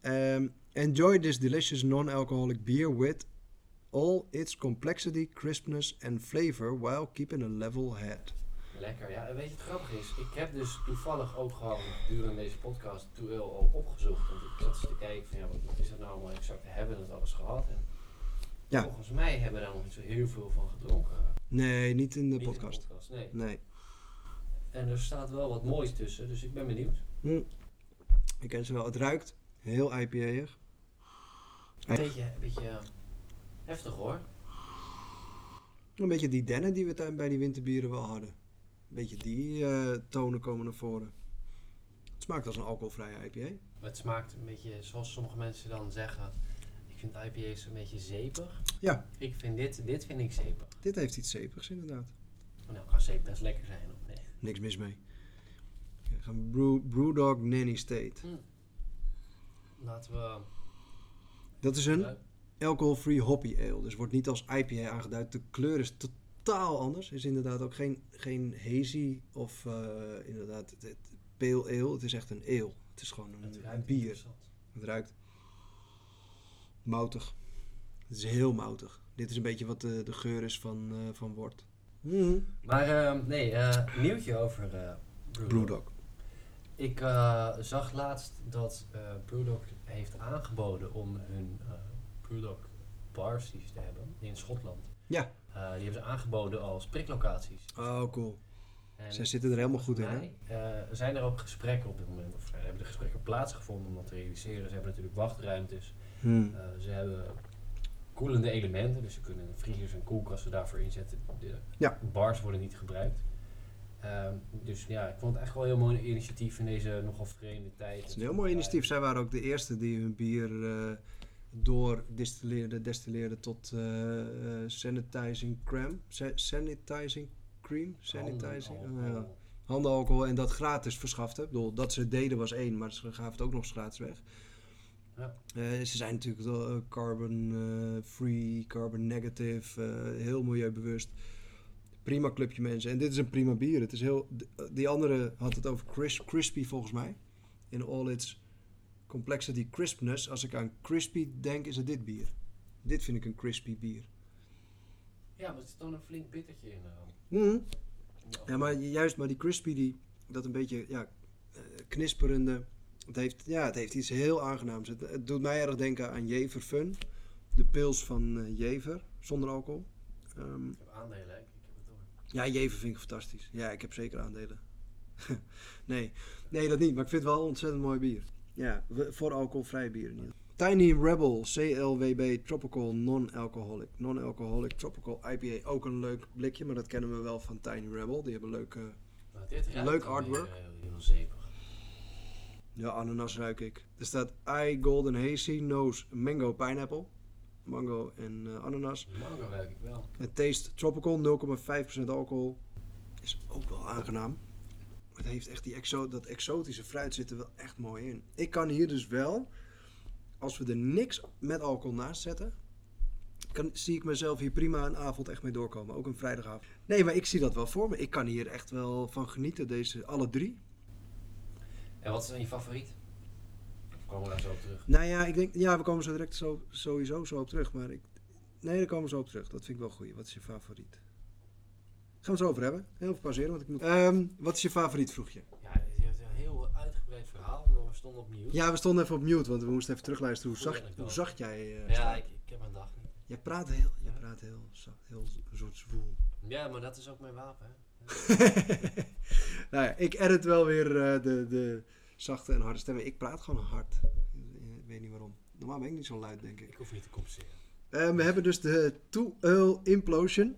Ehm, enjoy this delicious non-alcoholic beer with all its complexity, crispness and flavor while keeping a level head. Lekker, ja. En weet je wat grappig is? Ik heb dus toevallig ook gewoon gedurende deze podcast Eul al opgezocht. Want ik zat eens te kijken van ja, wat, is dat nou allemaal exact? Hebben we het alles gehad? En Ja. volgens mij hebben we daar nog niet zo heel veel van gedronken. Nee, niet in de Niet in podcast. nee. Nee. En er staat wel wat moois tussen, dus ik ben benieuwd. Hm. Ik ken ze wel. Het ruikt heel IPA-ig. Een beetje, een beetje heftig hoor. Een beetje die dennen die we bij die winterbieren wel hadden. Een beetje die eh, tonen komen naar voren. Het smaakt als een alcoholvrije IPA. Maar het smaakt een beetje zoals sommige mensen dan zeggen. Ik vind IPA's een beetje zeepig. Ja. Ik vind dit, dit vind ik zeepig. Dit heeft iets zeepigs inderdaad. Nou, kan zeep best lekker zijn of nee? Niks mis mee. We gaan Brew, Brewdog Nanny State. Laten we... Dat is een alcohol-free hoppy ale. Dus wordt niet als IPA aangeduid. De kleur is totaal anders. Is inderdaad ook geen, geen hazy of eh, inderdaad het, het pale ale. Het is echt een ale. Het is gewoon Het een, ruikt bier. Het ruikt moutig. Het is heel moutig. Dit is een beetje wat de, de geur is van, eh, van wort. Mm. Maar eh, nee, eh, nieuwtje over eh Brewdog. Brewdog. Ik eh, zag laatst dat eh Brewdog heeft aangeboden om hun bars die ze te hebben in Schotland. Ja. Eh, die hebben ze aangeboden als priklocaties. Oh, cool. En Zij zitten er helemaal goed in, hè? eh, zijn er ook gesprekken op dit moment, of eh, hebben de gesprekken plaatsgevonden om dat te realiseren. Ze hebben natuurlijk wachtruimtes. Hmm. Ze hebben koelende elementen, dus ze kunnen vriezers en koelkasten daarvoor inzetten. De Ja. bars worden niet gebruikt. Ehm, dus ja, ik vond het echt wel een heel mooi initiatief in deze nogal vreemde tijd. Het is een heel mooi initiatief. Zij waren ook de eerste die hun bier door distilleerden, destilleerden tot eh, eh, sanitizing cream. Sa- sanitizing cream? Sanitizing? Handen, Oh, ja. alcohol. Handenalcohol en dat gratis verschafte. Ik bedoel, dat ze het deden was één, maar ze gaven het ook nog eens gratis weg. Ja. Eh, ze zijn natuurlijk carbon free, carbon negative, heel milieubewust. Prima clubje mensen. En dit is een prima bier. Het is heel, die andere had het over cris- crispy volgens mij. In all its complexity crispness. Als ik aan crispy denk, is het dit bier. Dit vind ik een crispy bier. Ja, maar er zit dan een flink bittertje in. Mhm. Ja, maar juist maar die crispy, die, dat een beetje ja, eh, knisperende. Het heeft, ja, het heeft iets heel aangenaams. Het, het doet mij erg denken aan Jever Fun. De pils van eh, Jever, zonder alcohol. Ehm, Ik heb aandelen, hè. ik heb het door. ja, Jever vind ik fantastisch. Ja, ik heb zeker aandelen. nee. nee, dat niet. Maar ik vind het wel een ontzettend mooi bier. Ja, voor alcoholvrij bier in ieder geval. Tiny Rebel, CLWB Tropical Non-Alcoholic. Non-Alcoholic Tropical IPA. Ook een leuk blikje, maar dat kennen we wel van Tiny Rebel. Die hebben leuke... Maar dit Leuk artwork. eh, heel zeepig. Ja, ananas ruik ik. Er staat I Golden Hazy Nose Mango Pineapple. Mango en eh, ananas. Mango ruik ik wel. Het taste tropical, 0,5% alcohol. Is ook wel aangenaam. Het heeft echt die exo dat exotische fruit zit er wel echt mooi in. Ik kan hier dus wel, als we er niks met alcohol naast zetten, kan, zie ik mezelf hier prima een avond echt mee doorkomen. Ook een vrijdagavond. Nee, maar ik zie dat wel voor me. Ik kan hier echt wel van genieten, deze alle drie. En wat is dan je favoriet? Of komen we daar zo op terug? Nou ja, ik denk, ja, we komen zo direct zo, sowieso zo op terug. Maar ik, nee, daar komen we zo op terug. Dat vind ik wel goed. Wat is je favoriet? Gaan we het over hebben. Heel veel pauzeren, want ik moet... Ehm, wat is je favoriet, vroeg je? Ja, het is een heel uitgebreid verhaal, maar we stonden op mute. Ja, we stonden even op mute, want we moesten even terugluisteren. Hoe zacht, hoe zacht jij eh, Ja, ik, ik heb mijn dag niet. Je praat heel, je praat heel, heel een soort zwoel. Ja, maar dat is ook mijn wapen. Hè? nou ja, ik edit wel weer eh, de, de zachte en harde stemmen. Ik praat gewoon hard. Ik weet niet waarom. Normaal ben ik niet zo luid, denk ik. Ik hoef niet te compenseren. Eh, we hebben dus de Two Earl Implosion,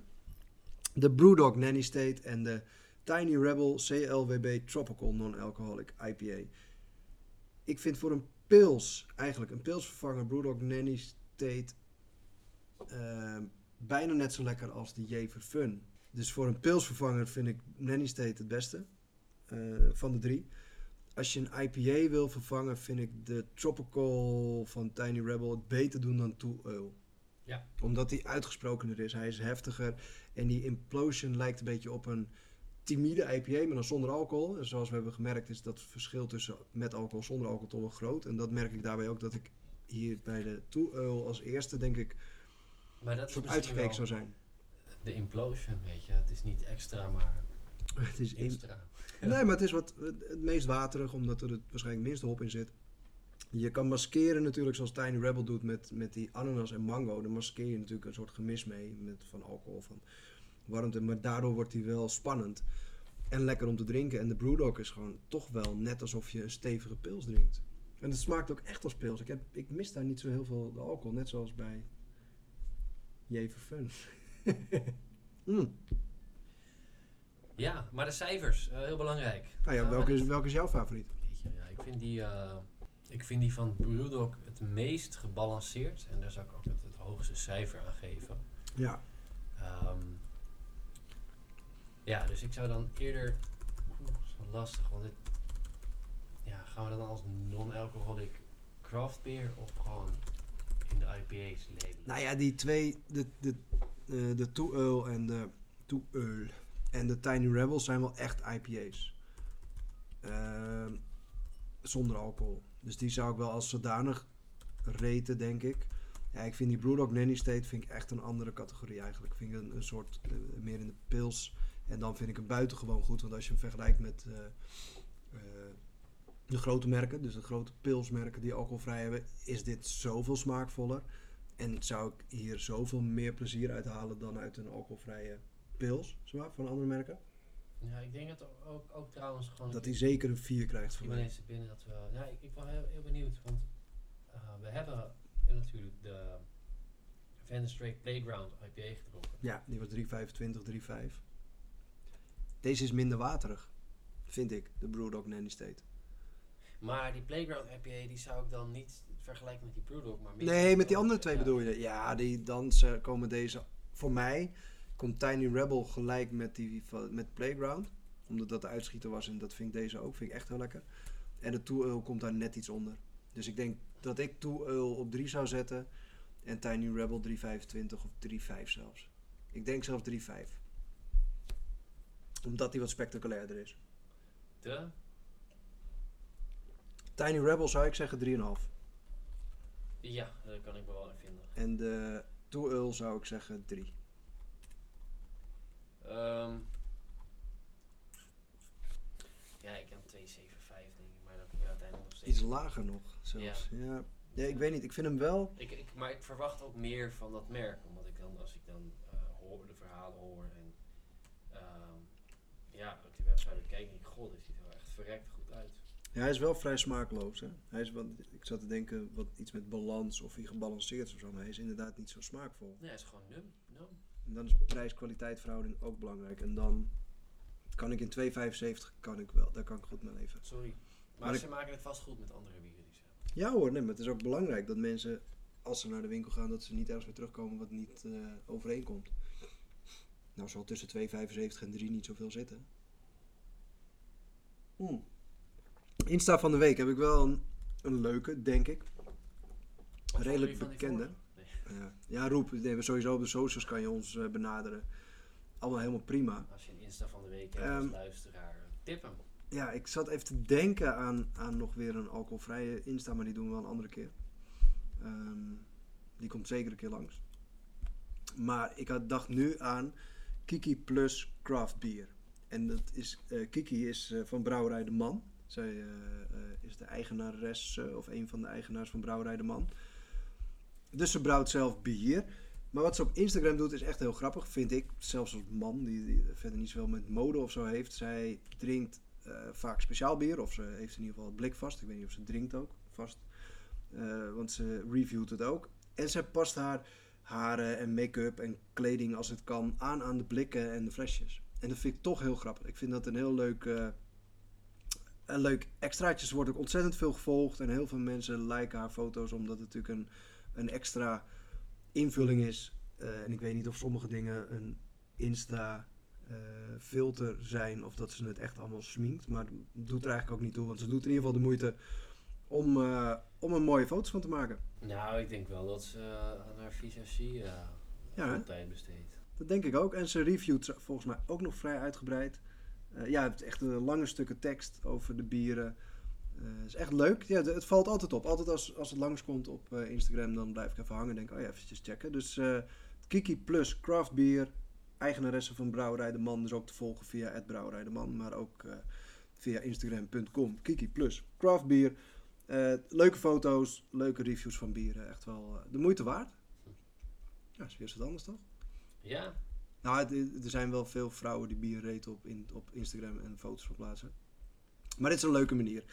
de Brewdog Nanny State en de Tiny Rebel CLWB Tropical Non-Alcoholic IPA. Ik vind voor een pils, eigenlijk een pilsvervanger Brewdog Nanny State, eh, bijna net zo lekker als de Jever Fun. Dus voor een pilsvervanger vind ik Nanny State het beste eh, van de drie. Als je een IPA wil vervangen, vind ik de Tropical van Tiny Rebel het beter doen dan Two Earl. Ja. Omdat hij uitgesprokener is. Hij is heftiger. En die Implosion lijkt een beetje op een timide IPA, maar dan zonder alcohol. En zoals we hebben gemerkt is dat verschil tussen met alcohol zonder alcohol toch wel groot. En dat merk ik daarbij ook dat ik hier bij de Earl als eerste denk ik Maar dat soort uitgekeken zou zijn. de implosion, weet je. Het is niet extra, maar Het is in, extra. Nee, maar het is wat, het meest waterig, omdat er het waarschijnlijk minste hop in zit. Je kan maskeren natuurlijk zoals Tiny Rebel doet met, met die ananas en mango. Dan maskeer je natuurlijk een soort gemis mee met, van alcohol, van warmte. Maar daardoor wordt hij wel spannend en lekker om te drinken. En de Brewdog is gewoon toch wel net alsof je een stevige pils drinkt. En het smaakt ook echt als pils. Ik, heb, ik mis daar niet zo heel veel de alcohol, net zoals bij Jever Fun. mm. Ja, maar de cijfers, eh, heel belangrijk. Nou ja, we- welke, is, welke is jouw favoriet? Ja, ik, vind die, eh, ik vind die van Brewdog het meest gebalanceerd. En daar zou ik ook het, het hoogste cijfer aan geven. Ja, Ehm, ja, dus ik zou dan eerder... Oeh, dat is wel lastig, want dit... Ja, gaan we dan als non-alcoholic craft beer of gewoon in de IPA's labelen? Nou ja, die twee, de, de, eh, de Two Earl en de Two Earl en de Tiny Rebels zijn wel echt IPA's. Ehm, zonder alcohol. Dus die zou ik wel als zodanig reten, denk ik. Ja, ik vind die Brewdog Nanny State vind ik echt een andere categorie eigenlijk. Vind ik een, een soort eh, meer in de pils. En dan vind ik hem buitengewoon goed. Want als je hem vergelijkt met eh, eh, de grote merken, dus de grote pilsmerken die alcoholvrij hebben, is dit zoveel smaakvoller. En zou ik hier zoveel meer plezier uit halen dan uit een alcoholvrije pils zeg maar, van andere merken. Ja, ik denk dat ook, ook trouwens gewoon... Dat hij zeker een 4 krijgt van mij. binnen dat we... Ja, ik, ik ben heel, heel benieuwd, want eh, we hebben natuurlijk de Van Playground IPA gedronken. Ja, die was 3,25, 3,5. Deze is minder waterig, vind ik, de Brewdog Nanny State. Maar die Playground IPA, die zou ik dan niet vergelijken met die Brewdog, maar Nee, met die andere Ja. twee bedoel je. Ja, die, dan komen deze... Voor mij komt Tiny Rebel gelijk met, die, met Playground. Omdat dat de uitschieter was en dat vind ik deze ook. Vind ik echt heel lekker. En de Two Earl komt daar net iets onder. Dus ik denk dat ik Two Earl op 3 zou zetten. En Tiny Rebel 3,25 of 3,5 zelfs. Ik denk zelfs 3,5. Omdat die wat spectaculairder is. De? Tiny Rebel zou ik zeggen 3,5. Ja, daar kan ik me wel in vinden. En de Two Earl zou ik zeggen 3. Ehm, ja, ik heb 2,75 denk ik, maar dan kom je uiteindelijk nog steeds... Iets lager nog zelfs. Ja. Ja. ik weet niet. Ik vind hem wel... Ik, ik, maar ik verwacht ook meer van dat merk, omdat ik dan, als ik dan eh, hoor, de verhalen hoor en ehm, ja, op die website kijk, denk ik, god, dit ziet er wel echt verrekt goed uit. Ja, hij is wel vrij smaakloos. Hè? Hij is wat, ik zat te denken wat iets met balans of hij gebalanceerd is of zo. Maar hij is inderdaad niet zo smaakvol. Nee, het is gewoon num, num. En dan is prijs-kwaliteit verhouding ook belangrijk. En dan kan ik in 2,75 kan ik wel. Daar kan ik goed mee leven. Sorry. Maar, Maar ze maken het vast goed met andere bieren die ze hebben. Ja hoor, nee, maar het is ook belangrijk dat mensen, als ze naar de winkel gaan, dat ze niet ergens weer terugkomen wat niet eh, overeenkomt. Nou zal tussen 2,75 en 3 niet zoveel zitten. Hmm. Insta van de week heb ik wel een, een leuke, denk ik. Redelijk bekende. Ja, roep. Nee, we sowieso op de socials kan je ons eh, benaderen. Allemaal helemaal prima. Als je een Insta van de week hebt Ehm, als luisteraar. Ja, ik zat even te denken aan, aan nog weer een alcoholvrije Insta, maar die doen we wel een andere keer. Ehm, die komt zeker een keer langs. Maar ik had, dacht nu aan Kiki Plus Craft Beer. En dat is, eh, Kiki is eh, van Brouwerij de Man. Zij is de eigenares, of een van de eigenaars van Brouwerij de Man. Dus ze brouwt zelf bier. Maar wat ze op Instagram doet is echt heel grappig, vind ik. Zelfs als man die, verder niet zoveel met mode of zo heeft. Zij drinkt eh, vaak speciaal bier. Of ze heeft in ieder geval het blik vast. Ik weet niet of ze drinkt ook vast. Eh, want ze reviewt het ook. En zij past haar haren en make-up en kleding als het kan aan aan de blikken en de flesjes. En dat vind ik toch heel grappig. Ik vind dat een heel leuk, eh, een leuk extraatje. Ze wordt ook ontzettend veel gevolgd. En heel veel mensen liken haar foto's omdat het natuurlijk een, een extra invulling is. Eh, en ik weet niet of sommige dingen een Insta eh, filter zijn of dat ze het echt allemaal sminkt. Maar dat doet er eigenlijk ook niet toe. Want ze doet in ieder geval de moeite om, eh, om er mooie foto's van te maken. Nou, ik denk wel dat ze aan haar visagie Ja, tijd besteedt. Dat denk ik ook. En ze reviewt volgens mij ook nog vrij uitgebreid. Ja, het echt een lange stukken tekst over de bieren. Het is echt leuk. Ja, het valt altijd op. Altijd als, als het langskomt op eh, Instagram, dan blijf ik even hangen en denk, oh ja, eventjes checken. Dus eh, Kiki Plus Craft Beer, eigenaresse van Brouwerij de Man, dus ook te volgen via Brouwerij de Man, maar ook via instagram.com. Kiki Plus Craft Beer. Eh, leuke foto's, leuke reviews van bieren. Echt wel de moeite waard. Ja, is weer wat anders toch? Ja, Nou, het- er zijn wel veel vrouwen die bier reten op, in, op Instagram en foto's van plaatsen. Maar dit is een leuke manier.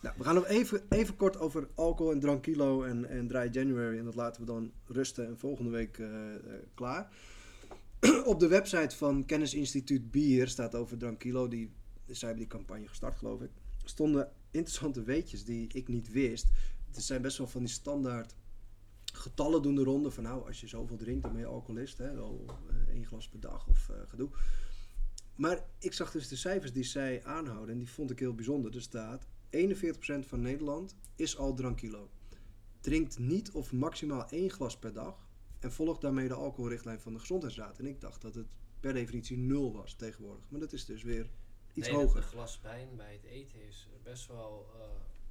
Nou, we gaan nog even, even kort over alcohol en drankilo en, en Dry January. En dat laten we dan rusten en volgende week eh, eh, klaar. op de website van Kennisinstituut Bier staat over drankilo. Die, zij hebben die campagne gestart, geloof ik. Stonden interessante weetjes die ik niet wist. Het zijn best wel van die standaard getallen doen de ronde. Van nou, als je zoveel drinkt, dan ben je alcoholist. Hè? Wel eh, één glas per dag of gedoe. Maar ik zag dus de cijfers die zij aanhouden en die vond ik heel bijzonder. Er staat 41% van Nederland is al drankilo. Drinkt niet of maximaal één glas per dag en volgt daarmee de alcoholrichtlijn van de Gezondheidsraad. En ik dacht dat het per definitie nul was tegenwoordig. Maar dat is dus weer iets nee, hoger. Een glas wijn bij het eten is best wel eh,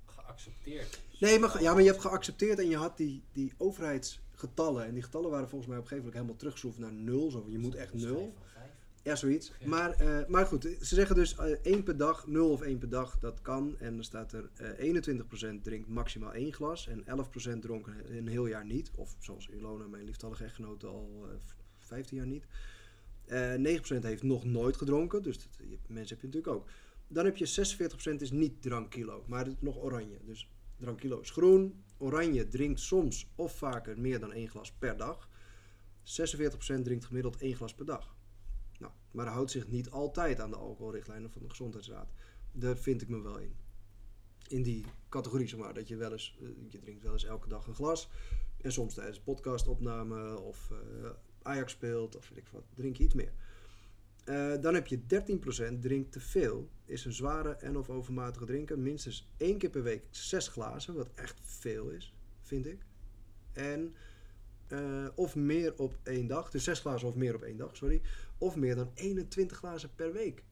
geaccepteerd. Nee, maar, ja, maar je hebt geaccepteerd en je had die, die overheidsgetallen. En die getallen waren volgens mij op een gegeven moment helemaal teruggeschroefd naar nul. Zo, je moet echt nul. Ja, zoiets. Ja. Maar, eh, maar goed, ze zeggen dus eh, één per dag, 0 of één per dag, dat kan. En dan staat er eh 21% drinkt maximaal één glas en 11% dronken een heel jaar niet. Of zoals Ilona, mijn lieftallige echtgenote, al eh, 15 jaar niet. Eh 9% heeft nog nooit gedronken, dus dat, je, mensen heb je natuurlijk ook. Dan heb je 46% is niet drankkilo, maar het is nog oranje. Dus drankkilo is groen. Oranje drinkt soms of vaker meer dan één glas per dag. 46% drinkt gemiddeld één glas per dag. Maar houdt zich niet altijd aan de alcoholrichtlijnen van de Gezondheidsraad. Daar vind ik me wel in. In die categorie, zeg maar. Dat je wel eens, eh, je drinkt wel eens elke dag een glas. En soms tijdens podcastopname of eh, Ajax speelt of weet ik wat, drink je iets meer. Eh, dan heb je 13% drinkt te veel. Is een zware en of overmatige drinker. Minstens één keer per week zes glazen, wat echt veel is, vind ik. En of meer op één dag. Dus zes glazen of meer op één dag, sorry. Of meer dan 21 glazen per week.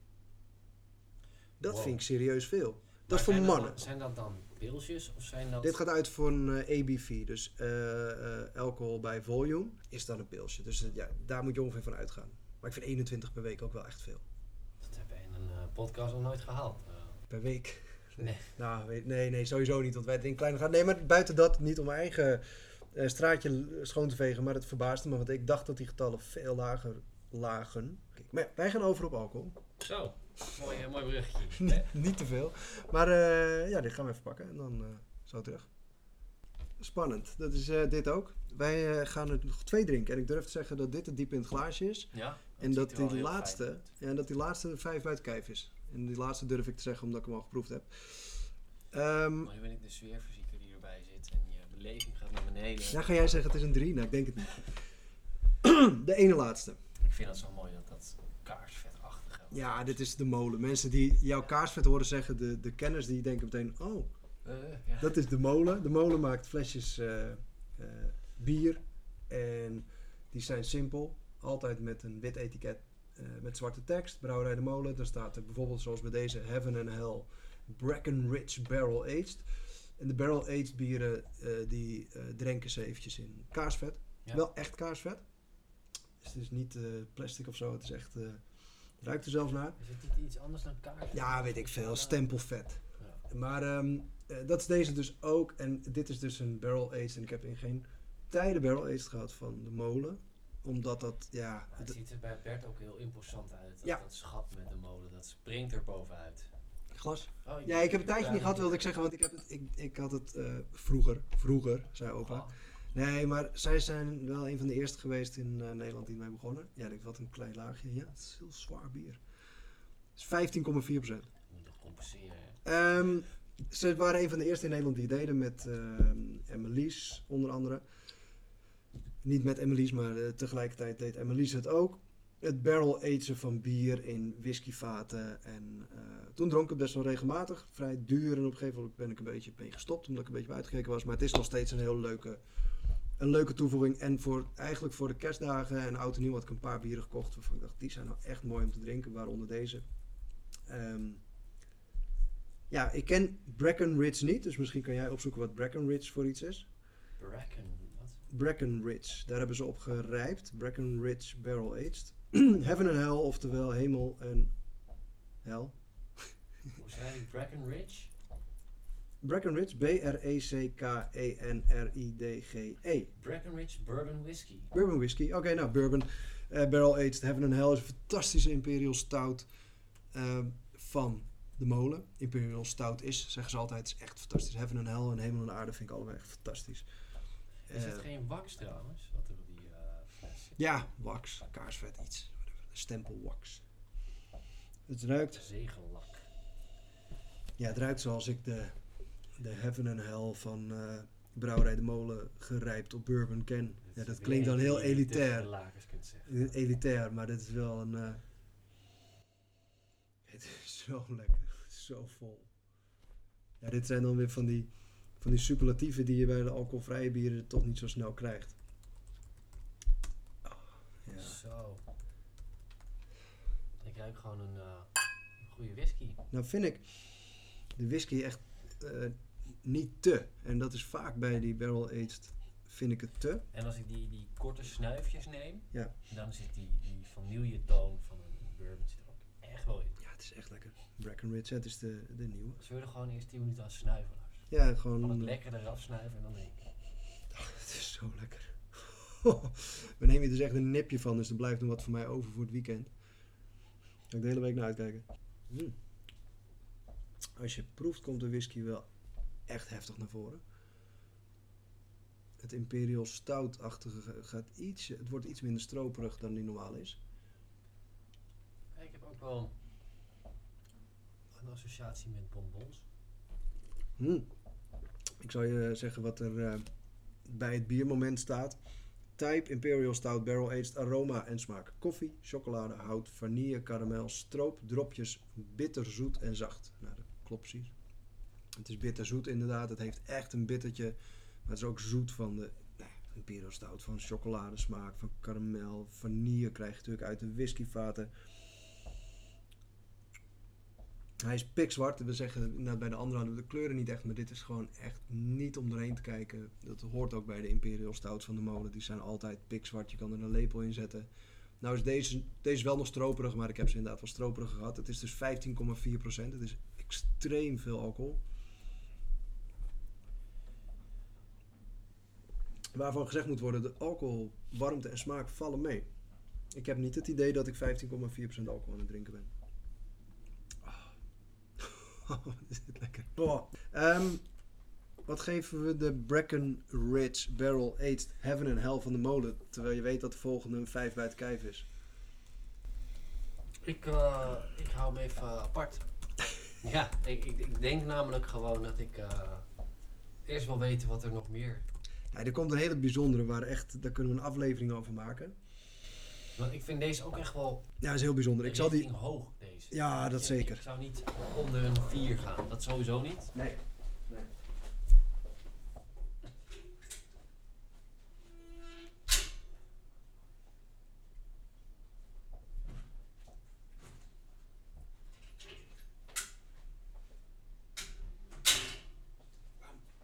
Dat Wow. vind ik serieus veel. Dat is voor mannen. dan- zijn dat dan pilsjes of zijn dat... Dit gaat uit voor een eh, ABV, dus eh, eh, alcohol bij volume, is dan een pilsje. Dus ja, daar moet je ongeveer van uitgaan. Maar ik vind 21 per week ook wel echt veel. Dat heb je in een podcast nog nooit gehaald. Eh, Per week? Nee. Nou, weet- nee, nee, sowieso niet, want wij drinken kleine gaan. Nee, maar buiten dat, niet om mijn eigen straatje schoon te vegen, maar het verbaasde me, want ik dacht dat die getallen veel lager lagen. Maar ja, wij gaan over op alcohol. Zo, mooi, eh, mooi bruggetje. niet te veel. Maar eh, ja, dit gaan we even pakken en dan eh, zo terug. Spannend. Dat is dit ook. Wij gaan er nog twee drinken. En ik durf te zeggen dat dit het diep in het glaasje is. Ja, En dat die laatste, ja, dat die laatste vijf buiten kijf is. En die laatste durf ik te zeggen omdat ik hem al geproefd heb. Ehm, Maar nu ben ik de sfeerfysiker die erbij zit en je beleving gaat naar beneden. ja, ga jij zeggen het is een drie? Nou, ik denk het niet. De ene laatste. Ik vind het zo mooi dat dat kaarsvetachtige... Ja, dit is de molen. Mensen die jouw kaarsvet horen zeggen, de, de kenners, die denken meteen, oh, Eh, ja. Dat is de molen. De molen maakt flesjes eh, eh, bier. En die zijn simpel. Altijd met een wit etiket met zwarte tekst. Brouwerij de molen. Dan staat er bijvoorbeeld zoals bij deze Heaven and Hell Breckenridge Barrel Aged. En de barrel aged bieren die drenken ze eventjes in kaarsvet. Ja. Wel echt kaarsvet. Dus het is niet eh, plastic of zo. Het is echt... eh, het ruikt er zelfs naar. Is het niet iets anders dan kaars? Ja, weet ik veel. Stempelvet. Ja. Maar ehm, eh, dat is deze dus ook. En dit is dus een barrel aged. En ik heb in geen tijden barrel aged gehad van de molen. Omdat dat, ja... Het ziet er bij Bert ook heel imposant uit. Dat, Ja. dat met de molen, dat springt er bovenuit. glas. Oh, Ja, ik heb een tijdje niet gehad, wilde ik zeggen. Want ik, heb het, ik, ik had het vroeger. Vroeger, zei opa. Oh, Nee, maar zij zijn wel een van de eerste geweest in eh, Nederland die ermee begonnen. Ja, ik wat een klein laagje. Ja, het is heel zwaar bier. Het is 15,4 procent. moet toch compenseren. Ehm, ze waren een van de eerste in Nederland die het deden met Emmelies onder andere. Niet met Emmelies, maar eh, tegelijkertijd deed Emmelies het ook. Het barrel agen van bier in whiskyvaten. En eh, toen dronk ik best wel regelmatig. Vrij duur en op een gegeven moment ben ik een beetje mee gestopt. Omdat ik een beetje uitgekeken was. Maar het is nog steeds een heel leuke, een leuke toevoeging. En voor, eigenlijk voor de kerstdagen en oud en nieuw had ik een paar bieren gekocht. Waarvan ik dacht, die zijn nou echt mooi om te drinken. Waaronder deze. Ehm, ja, ik ken Breckenridge niet, dus misschien kan jij opzoeken wat Breckenridge voor iets is. Bracken, wat? Breckenridge, daar hebben ze op gerijpt. Breckenridge Barrel Aged. Heaven and Hell, oftewel hemel en hel. Hoe zei je? Brackenridge? Breckenridge, E B-R-E-C-K-E-N-R-I-D-G-E. Brackenridge Bourbon Whiskey. Bourbon whisky, oké, nou bourbon. eh, barrel Aged Heaven and Hell is een fantastische Imperial Stout eh, van de molen. Imperial Stout is, zeggen ze altijd, is echt fantastisch. Heaven and Hell en hemel en aarde vind ik allebei echt fantastisch. Is het Eh, geen wax trouwens? Wat er op die fles? Ja, wax, kaarsvet, iets. Stempel wax. Het ruikt, Zegellak. ja, het ruikt zoals ik de, de Heaven and Hell van eh Brouwerij de Molen gerijpt op bourbon ken. Ja, dat klinkt dan heel elitair. Zeggen. Elitair, maar dit is wel een... eh, het is zo lekker, zo vol. Ja, dit zijn dan weer van die, van die superlatieven die je bij de alcoholvrije bieren toch niet zo snel krijgt. Ah, ja. Zo. Ik ruik gewoon een eh, goede whisky. Nou vind ik de whisky echt eh, niet te. En dat is vaak bij die barrel aged vind ik het te. En als ik die, die korte snuifjes neem, Ja. dan zit die, die vanilletoon van een bourbon zit er ook echt wel in. Ja, het is echt lekker. Breckenridge, het is de, de nieuwe. Zullen we er gewoon eerst 10 minuten aan snuiven? Ja, Van het gewoon... lekker eraf snuiven en dan denk ik. Het is zo lekker. We nemen hier dus echt een nipje van, dus er blijft nog wat voor mij over voor het weekend. Ga ik de hele week naar uitkijken. Mm. Als je proeft, komt de whisky wel echt heftig naar voren. Het Imperial Stout-achtige gaat iets, het wordt iets minder stroperig dan die normaal is. Ik heb ook wel een associatie met bonbons. Hmm. Ik zal je zeggen wat er eh, bij het biermoment staat. Type Imperial Stout Barrel Aged aroma en smaak. Koffie, chocolade, hout, vanille, karamel, stroop, dropjes, bitterzoet en zacht. Nou, dat klopt precies. Het is bitterzoet inderdaad. Het heeft echt een bittertje. Maar het is ook zoet van de nou, Imperial Stout. Van chocoladesmaak, van karamel. Vanille krijg je natuurlijk uit de whiskyvaten. Hij is pikzwart. We zeggen nou, bij de andere hadden we de kleuren niet echt, maar dit is gewoon echt niet om doorheen te kijken. Dat hoort ook bij de Imperial Stouts van de molen. Die zijn altijd pikzwart. Je kan er een lepel in zetten. Nou is deze, deze wel nog stroperig, maar ik heb ze inderdaad wel stroperig gehad. Het is dus 15,4%. Het is extreem veel alcohol. Waarvan gezegd moet worden, de alcohol, warmte en smaak vallen mee. Ik heb niet het idee dat ik 15,4% alcohol aan het drinken ben. Oh, wat is dit lekker. Boah. Ehm, wat geven we de Breckenridge Barrel Aged Heaven and Hell van de molen? Terwijl je weet dat de volgende een 5 bij het kijf is. Ik, eh, ik hou hem even apart. ja, ik, ik, ik denk namelijk gewoon dat ik eh, eerst wil weten wat er nog meer... Ja, er komt een hele bijzondere waar echt, daar kunnen we een aflevering over maken. Want ik vind deze ook echt wel Ja, is heel bijzonder. Ik zal die... hoog, deze. Ja, dat zeker. Ik zou niet onder een 4 gaan. Dat sowieso niet. Nee.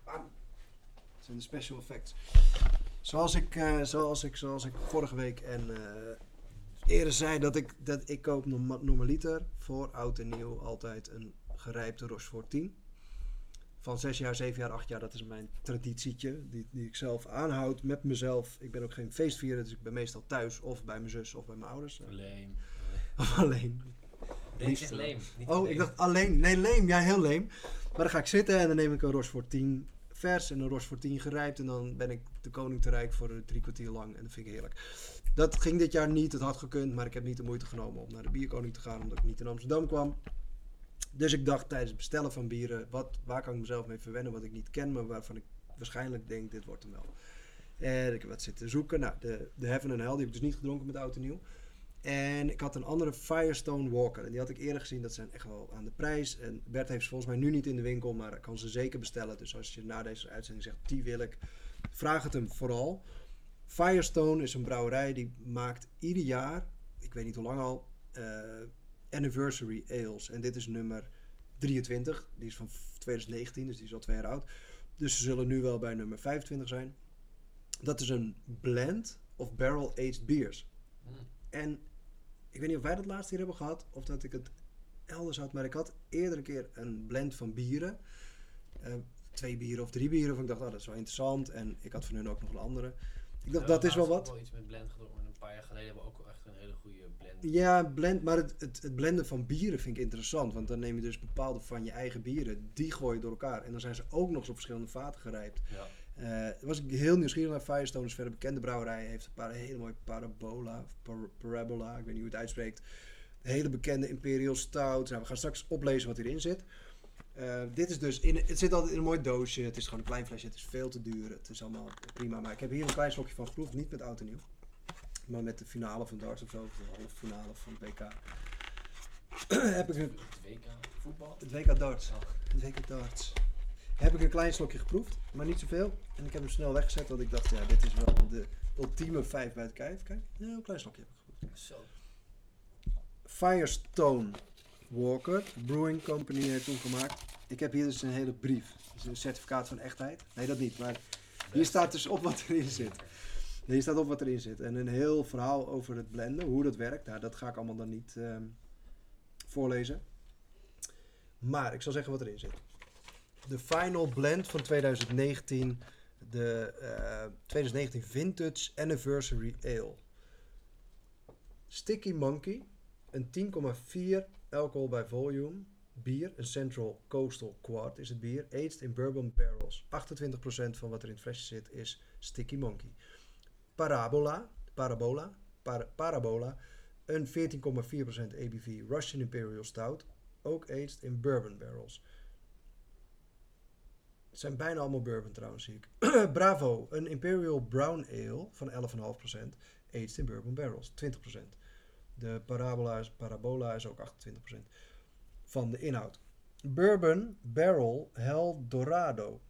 Bam. Dat zijn de special effects. Zoals ik, eh, zoals ik, zoals ik vorige week en eh, eerder zei dat ik, dat ik koop norma- normaliter voor oud en nieuw altijd een gerijpte Rochefort 10. van zes jaar, zeven jaar, acht jaar. Dat is mijn traditietje, die, die ik zelf aanhoud met mezelf. Ik ben ook geen feestvierer, dus ik ben meestal thuis of bij mijn zus of bij mijn ouders. Leem. Of alleen. Nee, leem. Niet Oh, leem. ik dacht alleen. Nee, leem. Ja, heel leem. Maar dan ga ik zitten en dan neem ik een Rochefort 10 vers en een Rochefort 10 gerijpt. En dan ben ik de koning te rijk voor drie kwartier lang. En dat vind ik heerlijk. Dat ging dit jaar niet. Het had gekund, maar ik heb niet de moeite genomen om naar de bierkoning te gaan. Omdat ik niet in Amsterdam kwam. Dus ik dacht tijdens het bestellen van bieren, wat, waar kan ik mezelf mee verwennen wat ik niet ken, maar waarvan ik waarschijnlijk denk, dit wordt hem wel. En ik heb wat zitten zoeken. Nou, de, de Heaven and Hell, die heb ik dus niet gedronken met oud en nieuw. En ik had een andere Firestone Walker. En die had ik eerder gezien. Dat zijn echt wel aan de prijs. En Bert heeft ze volgens mij nu niet in de winkel. Maar kan ze zeker bestellen. Dus als je na deze uitzending zegt, die wil ik. Vraag het hem vooral. Firestone is een brouwerij die maakt ieder jaar, ik weet niet hoe lang al, eh, anniversary ales. En dit is nummer 23. Die is van 2019, dus die is al twee jaar oud. Dus ze zullen nu wel bij nummer 25 zijn. Dat is een blend of barrel-aged beers. Mm. En ik weet niet of wij dat laatst hier hebben gehad of dat ik het elders had, maar ik had eerder een keer een blend van bieren. Eh, twee bieren of drie bieren. Of ik dacht, oh, dat is wel interessant. En ik had van hun ook nog een andere. Ik dacht, Ja, dat is wel wat. ook iets met blend gedronken. en Een paar jaar geleden hebben we ook wel echt een hele goede blend. Ja, blend, maar het, het, het blenden van bieren vind ik interessant. Want dan neem je dus bepaalde van je eigen bieren, die gooi je door elkaar. En dan zijn ze ook nog eens op verschillende vaten gerijpt. Ja. Eh, was ik heel nieuwsgierig naar Firestone. is verder bekende brouwerij. Heeft een paar hele mooie Parabola. Of par- Parabola, ik weet niet hoe je het uitspreekt. Een hele bekende Imperial Stout. Nou, we gaan straks oplezen wat hierin zit. Eh, dit is dus, in, het zit altijd in een mooi doosje. Het is gewoon een klein flesje. Het is veel te duur. Het is allemaal prima. Maar ik heb hier een klein slokje van geproefd. Niet met oud en nieuw. Maar met de finale van Darts of zo. Of de halve finale van het WK. heb ik een, Het WK voetbal. het WK Darts. Het WK Darts. Heb ik een klein slokje geproefd, maar niet zoveel. En ik heb hem snel weggezet, want ik dacht, ja, dit is wel de ultieme vijf bij het kijf. Kijk, ja, een klein slokje heb ik geproefd. Zo. Firestone Walker, Brewing Company heeft toen gemaakt. Ik heb hier dus een hele brief. Is een certificaat van echtheid. Nee, dat niet, maar hier staat dus op wat erin zit. Nee, hier staat op wat erin zit. En een heel verhaal over het blenden, hoe dat werkt. Nou, dat ga ik allemaal dan niet ehm, voorlezen. Maar ik zal zeggen wat erin zit. De final blend van 2019. De eh, 2019 Vintage Anniversary Ale. Sticky Monkey. Een 10,4 alcohol bij volume. Bier. Een Central Coastal Quad is het bier. Aged in bourbon barrels. 28% van wat er in het flesje zit is Sticky Monkey. Parabola. Parabola. Para- Parabola. Een 14,4% ABV Russian Imperial Stout. Ook aged in bourbon barrels. Het zijn bijna allemaal bourbon trouwens, zie ik. Bravo, een Imperial Brown Ale van 11,5%. Aged in bourbon barrels, 20%. De Parabola is, Parabola is ook 28% van de inhoud. Bourbon Barrel Hell Dorado,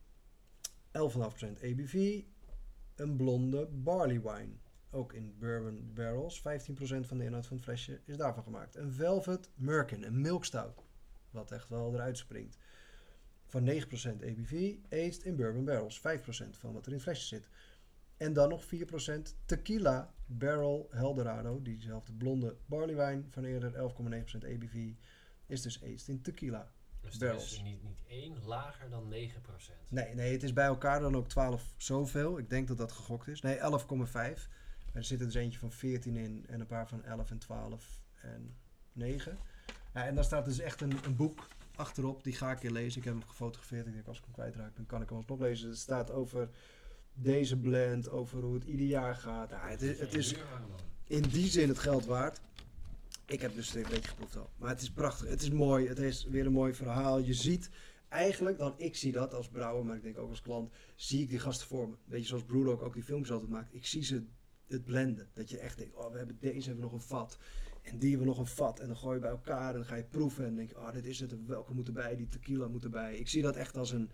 11,5% ABV. Een blonde barley wine, ook in bourbon barrels. 15% van de inhoud van het flesje is daarvan gemaakt. Een Velvet Merkin, een milk stout, wat echt wel eruit springt. Van 9% ABV, aged in bourbon barrels. 5% van wat er in het flesje zit. En dan nog 4% tequila barrel Eldorado, diezelfde blonde barley wine van eerder 11,9% ABV, is dus aged in tequila. Dus er Barrels. is niet, niet één lager dan 9%. Nee, nee, het is bij elkaar dan ook 12 zoveel. Ik denk dat dat gegokt is. Nee, 11,5. Maar er zit er dus eentje van 14 in en een paar van 11 en 12 en 9. Ja, en daar staat dus echt een, een boek achterop. Die ga ik hier lezen. Ik heb hem gefotografeerd. Ik denk als ik hem kwijtraak, dan kan ik hem alsnog lezen. Het staat over deze blend, over hoe het ieder jaar gaat. Ja, het, is, het is in die zin het geld waard. Ik heb dus een beetje geproefd al. Maar het is prachtig. Het is mooi. Het is weer een mooi verhaal. Je ziet eigenlijk, dan ik zie dat als brouwer, maar ik denk ook als klant, zie ik die gasten voor me. Weet je, zoals Brewdog ook die films altijd maakt. Ik zie ze het blenden. Dat je echt denkt, oh, we hebben deze hebben we nog een vat. En die hebben we nog een vat. En dan gooi je bij elkaar en dan ga je proeven. En denk je, oh, dit is het. Welke moet erbij? Die tequila moet erbij. Ik zie dat echt als, een,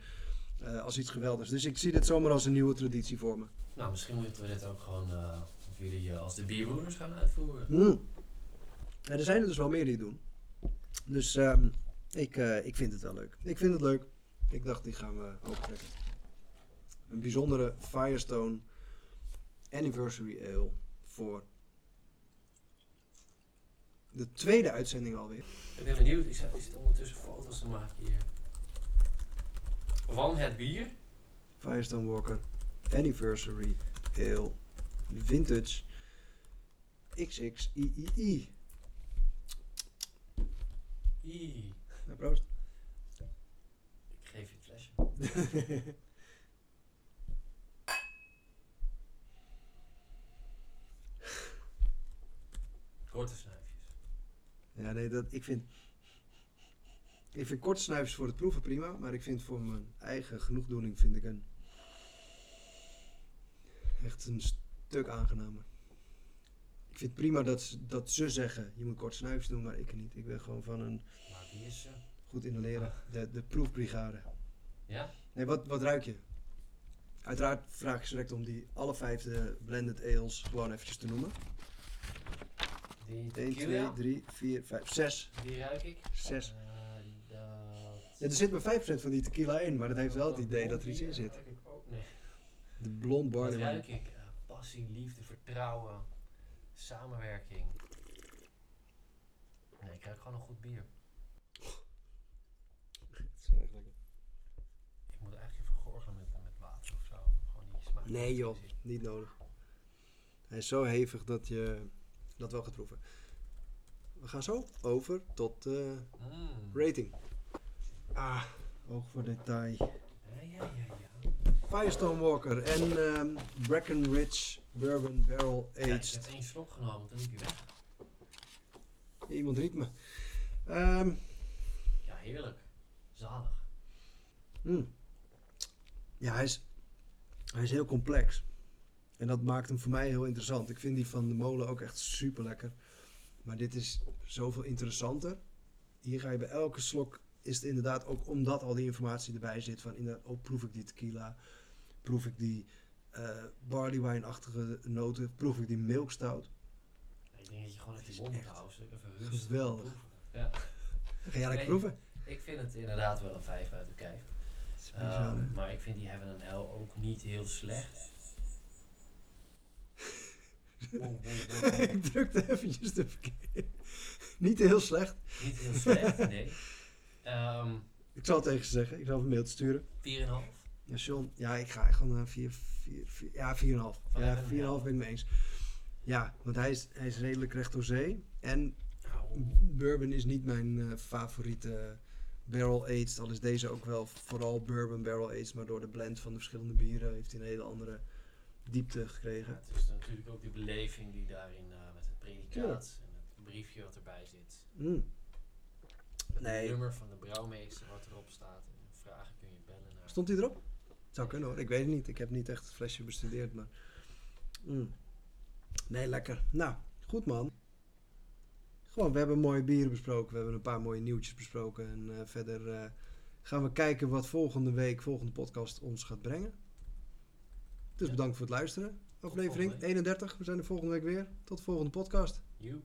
eh, als iets geweldigs. Dus ik zie dit zomaar als een nieuwe traditie voor me. Nou, misschien moeten we dit ook gewoon, eh, of jullie eh, als de bierbroeders gaan uitvoeren. Mm. Ja, er zijn er dus wel meer die doen. Dus ehm, ik, ik vind het wel leuk. Ik vind het leuk. Ik dacht, die gaan we opentrekken. Een bijzondere Firestone Anniversary Ale voor de tweede uitzending alweer. Ik ben benieuwd, ik zit, ik zit ondertussen foto's te maken hier. van het bier. Firestone Walker Anniversary Ale Vintage XXIII. Ii. Nou, proost. Ik geef je het flesje. Korte snuifjes. ja, nee, dat, ik vind... Ik vind voor het proeven prima, maar ik vind voor mijn eigen genoegdoening vind ik een... Echt een stuk aangenamer. Ik vind het prima dat, ze- dat ze zeggen, je moet kort snuifjes doen, maar ik niet. Ik ben gewoon van een Maar is... goed inhaleren. De, de proefbrigade. ja? Nee, wat, wat ruik je? Uiteraard vraag ik direct om die alle vijf de blended ales gewoon eventjes te noemen. Die 1, tequila, 2, 3, 4, 5, 6. die ruik ik. 6. Eh, dat... Ja, er zit maar 5% van die tequila in, maar dat heeft wel het idee dat er iets in zit. ruik ik ook. Nee. De blond Wat barley ruik ik? Eh, passie, liefde, vertrouwen, samenwerking. Nee, ik ruik gewoon een goed bier. Het is echt lekker. Ik moet eigenlijk even gorgelen met, met water of zo. Gewoon die smaak. Nee joh, niet nodig. Hij is zo hevig dat je dat wel gaat proeven. We gaan zo over tot de Mm. rating. Ah, oog voor detail. Ja, ja, ja, ja. Firestone Walker en ehm Breckenridge Bourbon Barrel Kijk, ik Aged. heb één slok genomen, toen liep je weg. Iemand riep me. Ehm, Ja, heerlijk. Zalig. hmm. Ja, hij is, hij is heel complex. En dat maakt hem voor mij heel interessant. Ik vind die van de molen ook echt super lekker. Maar dit is zoveel interessanter. Hier ga je bij elke slok, is het inderdaad ook omdat al die informatie erbij zit. Van inderdaad, oh, proef ik die tequila? Proef ik die eh barley wine-achtige noten? Proef ik die milk stout? Ik denk dat je gewoon is die mond Even rustig geweldig. Ja. Ga jij lekker proeven? Ik vind het inderdaad wel een 5 uit de hè? Ehm, maar ik vind die Heaven and Hell ook niet heel slecht. ik drukte eventjes de verkeerde. Niet heel slecht. Niet heel slecht, nee. Ehm Ik zal het tegen ze zeggen. Ik zal een mailtje sturen. 4,5. Ja, John. Ja, ik ga gewoon naar 4, 4, 4, ja, 4,5. Van Ja, hem, 4,5 ja. ben ik mee eens. Ja, want hij is, hij is redelijk recht door zee. En bourbon is niet mijn eh, favoriete barrel aged. Al is deze ook wel vooral bourbon barrel aged. Maar door de blend van de verschillende bieren heeft hij een hele andere diepte ja, gekregen. het is natuurlijk ook die beleving die daarin eh, met het predicaat en het briefje wat erbij zit. Mm. Het Nee. nummer van de brouwmeester wat erop staat. En vragen kun je bellen naar. Stond hij erop? Het zou kunnen hoor. Ik weet het niet. Ik heb niet echt het flesje bestudeerd. Maar... Mm. Nee, lekker. Nou, goed man. Gewoon, we hebben mooie bieren besproken. We hebben een paar mooie nieuwtjes besproken. En eh, verder eh, gaan we kijken wat volgende week, volgende podcast ons gaat brengen. Dus bedankt voor het luisteren. Aflevering volgende week. 31. We zijn er volgende week weer. Tot de volgende podcast. You.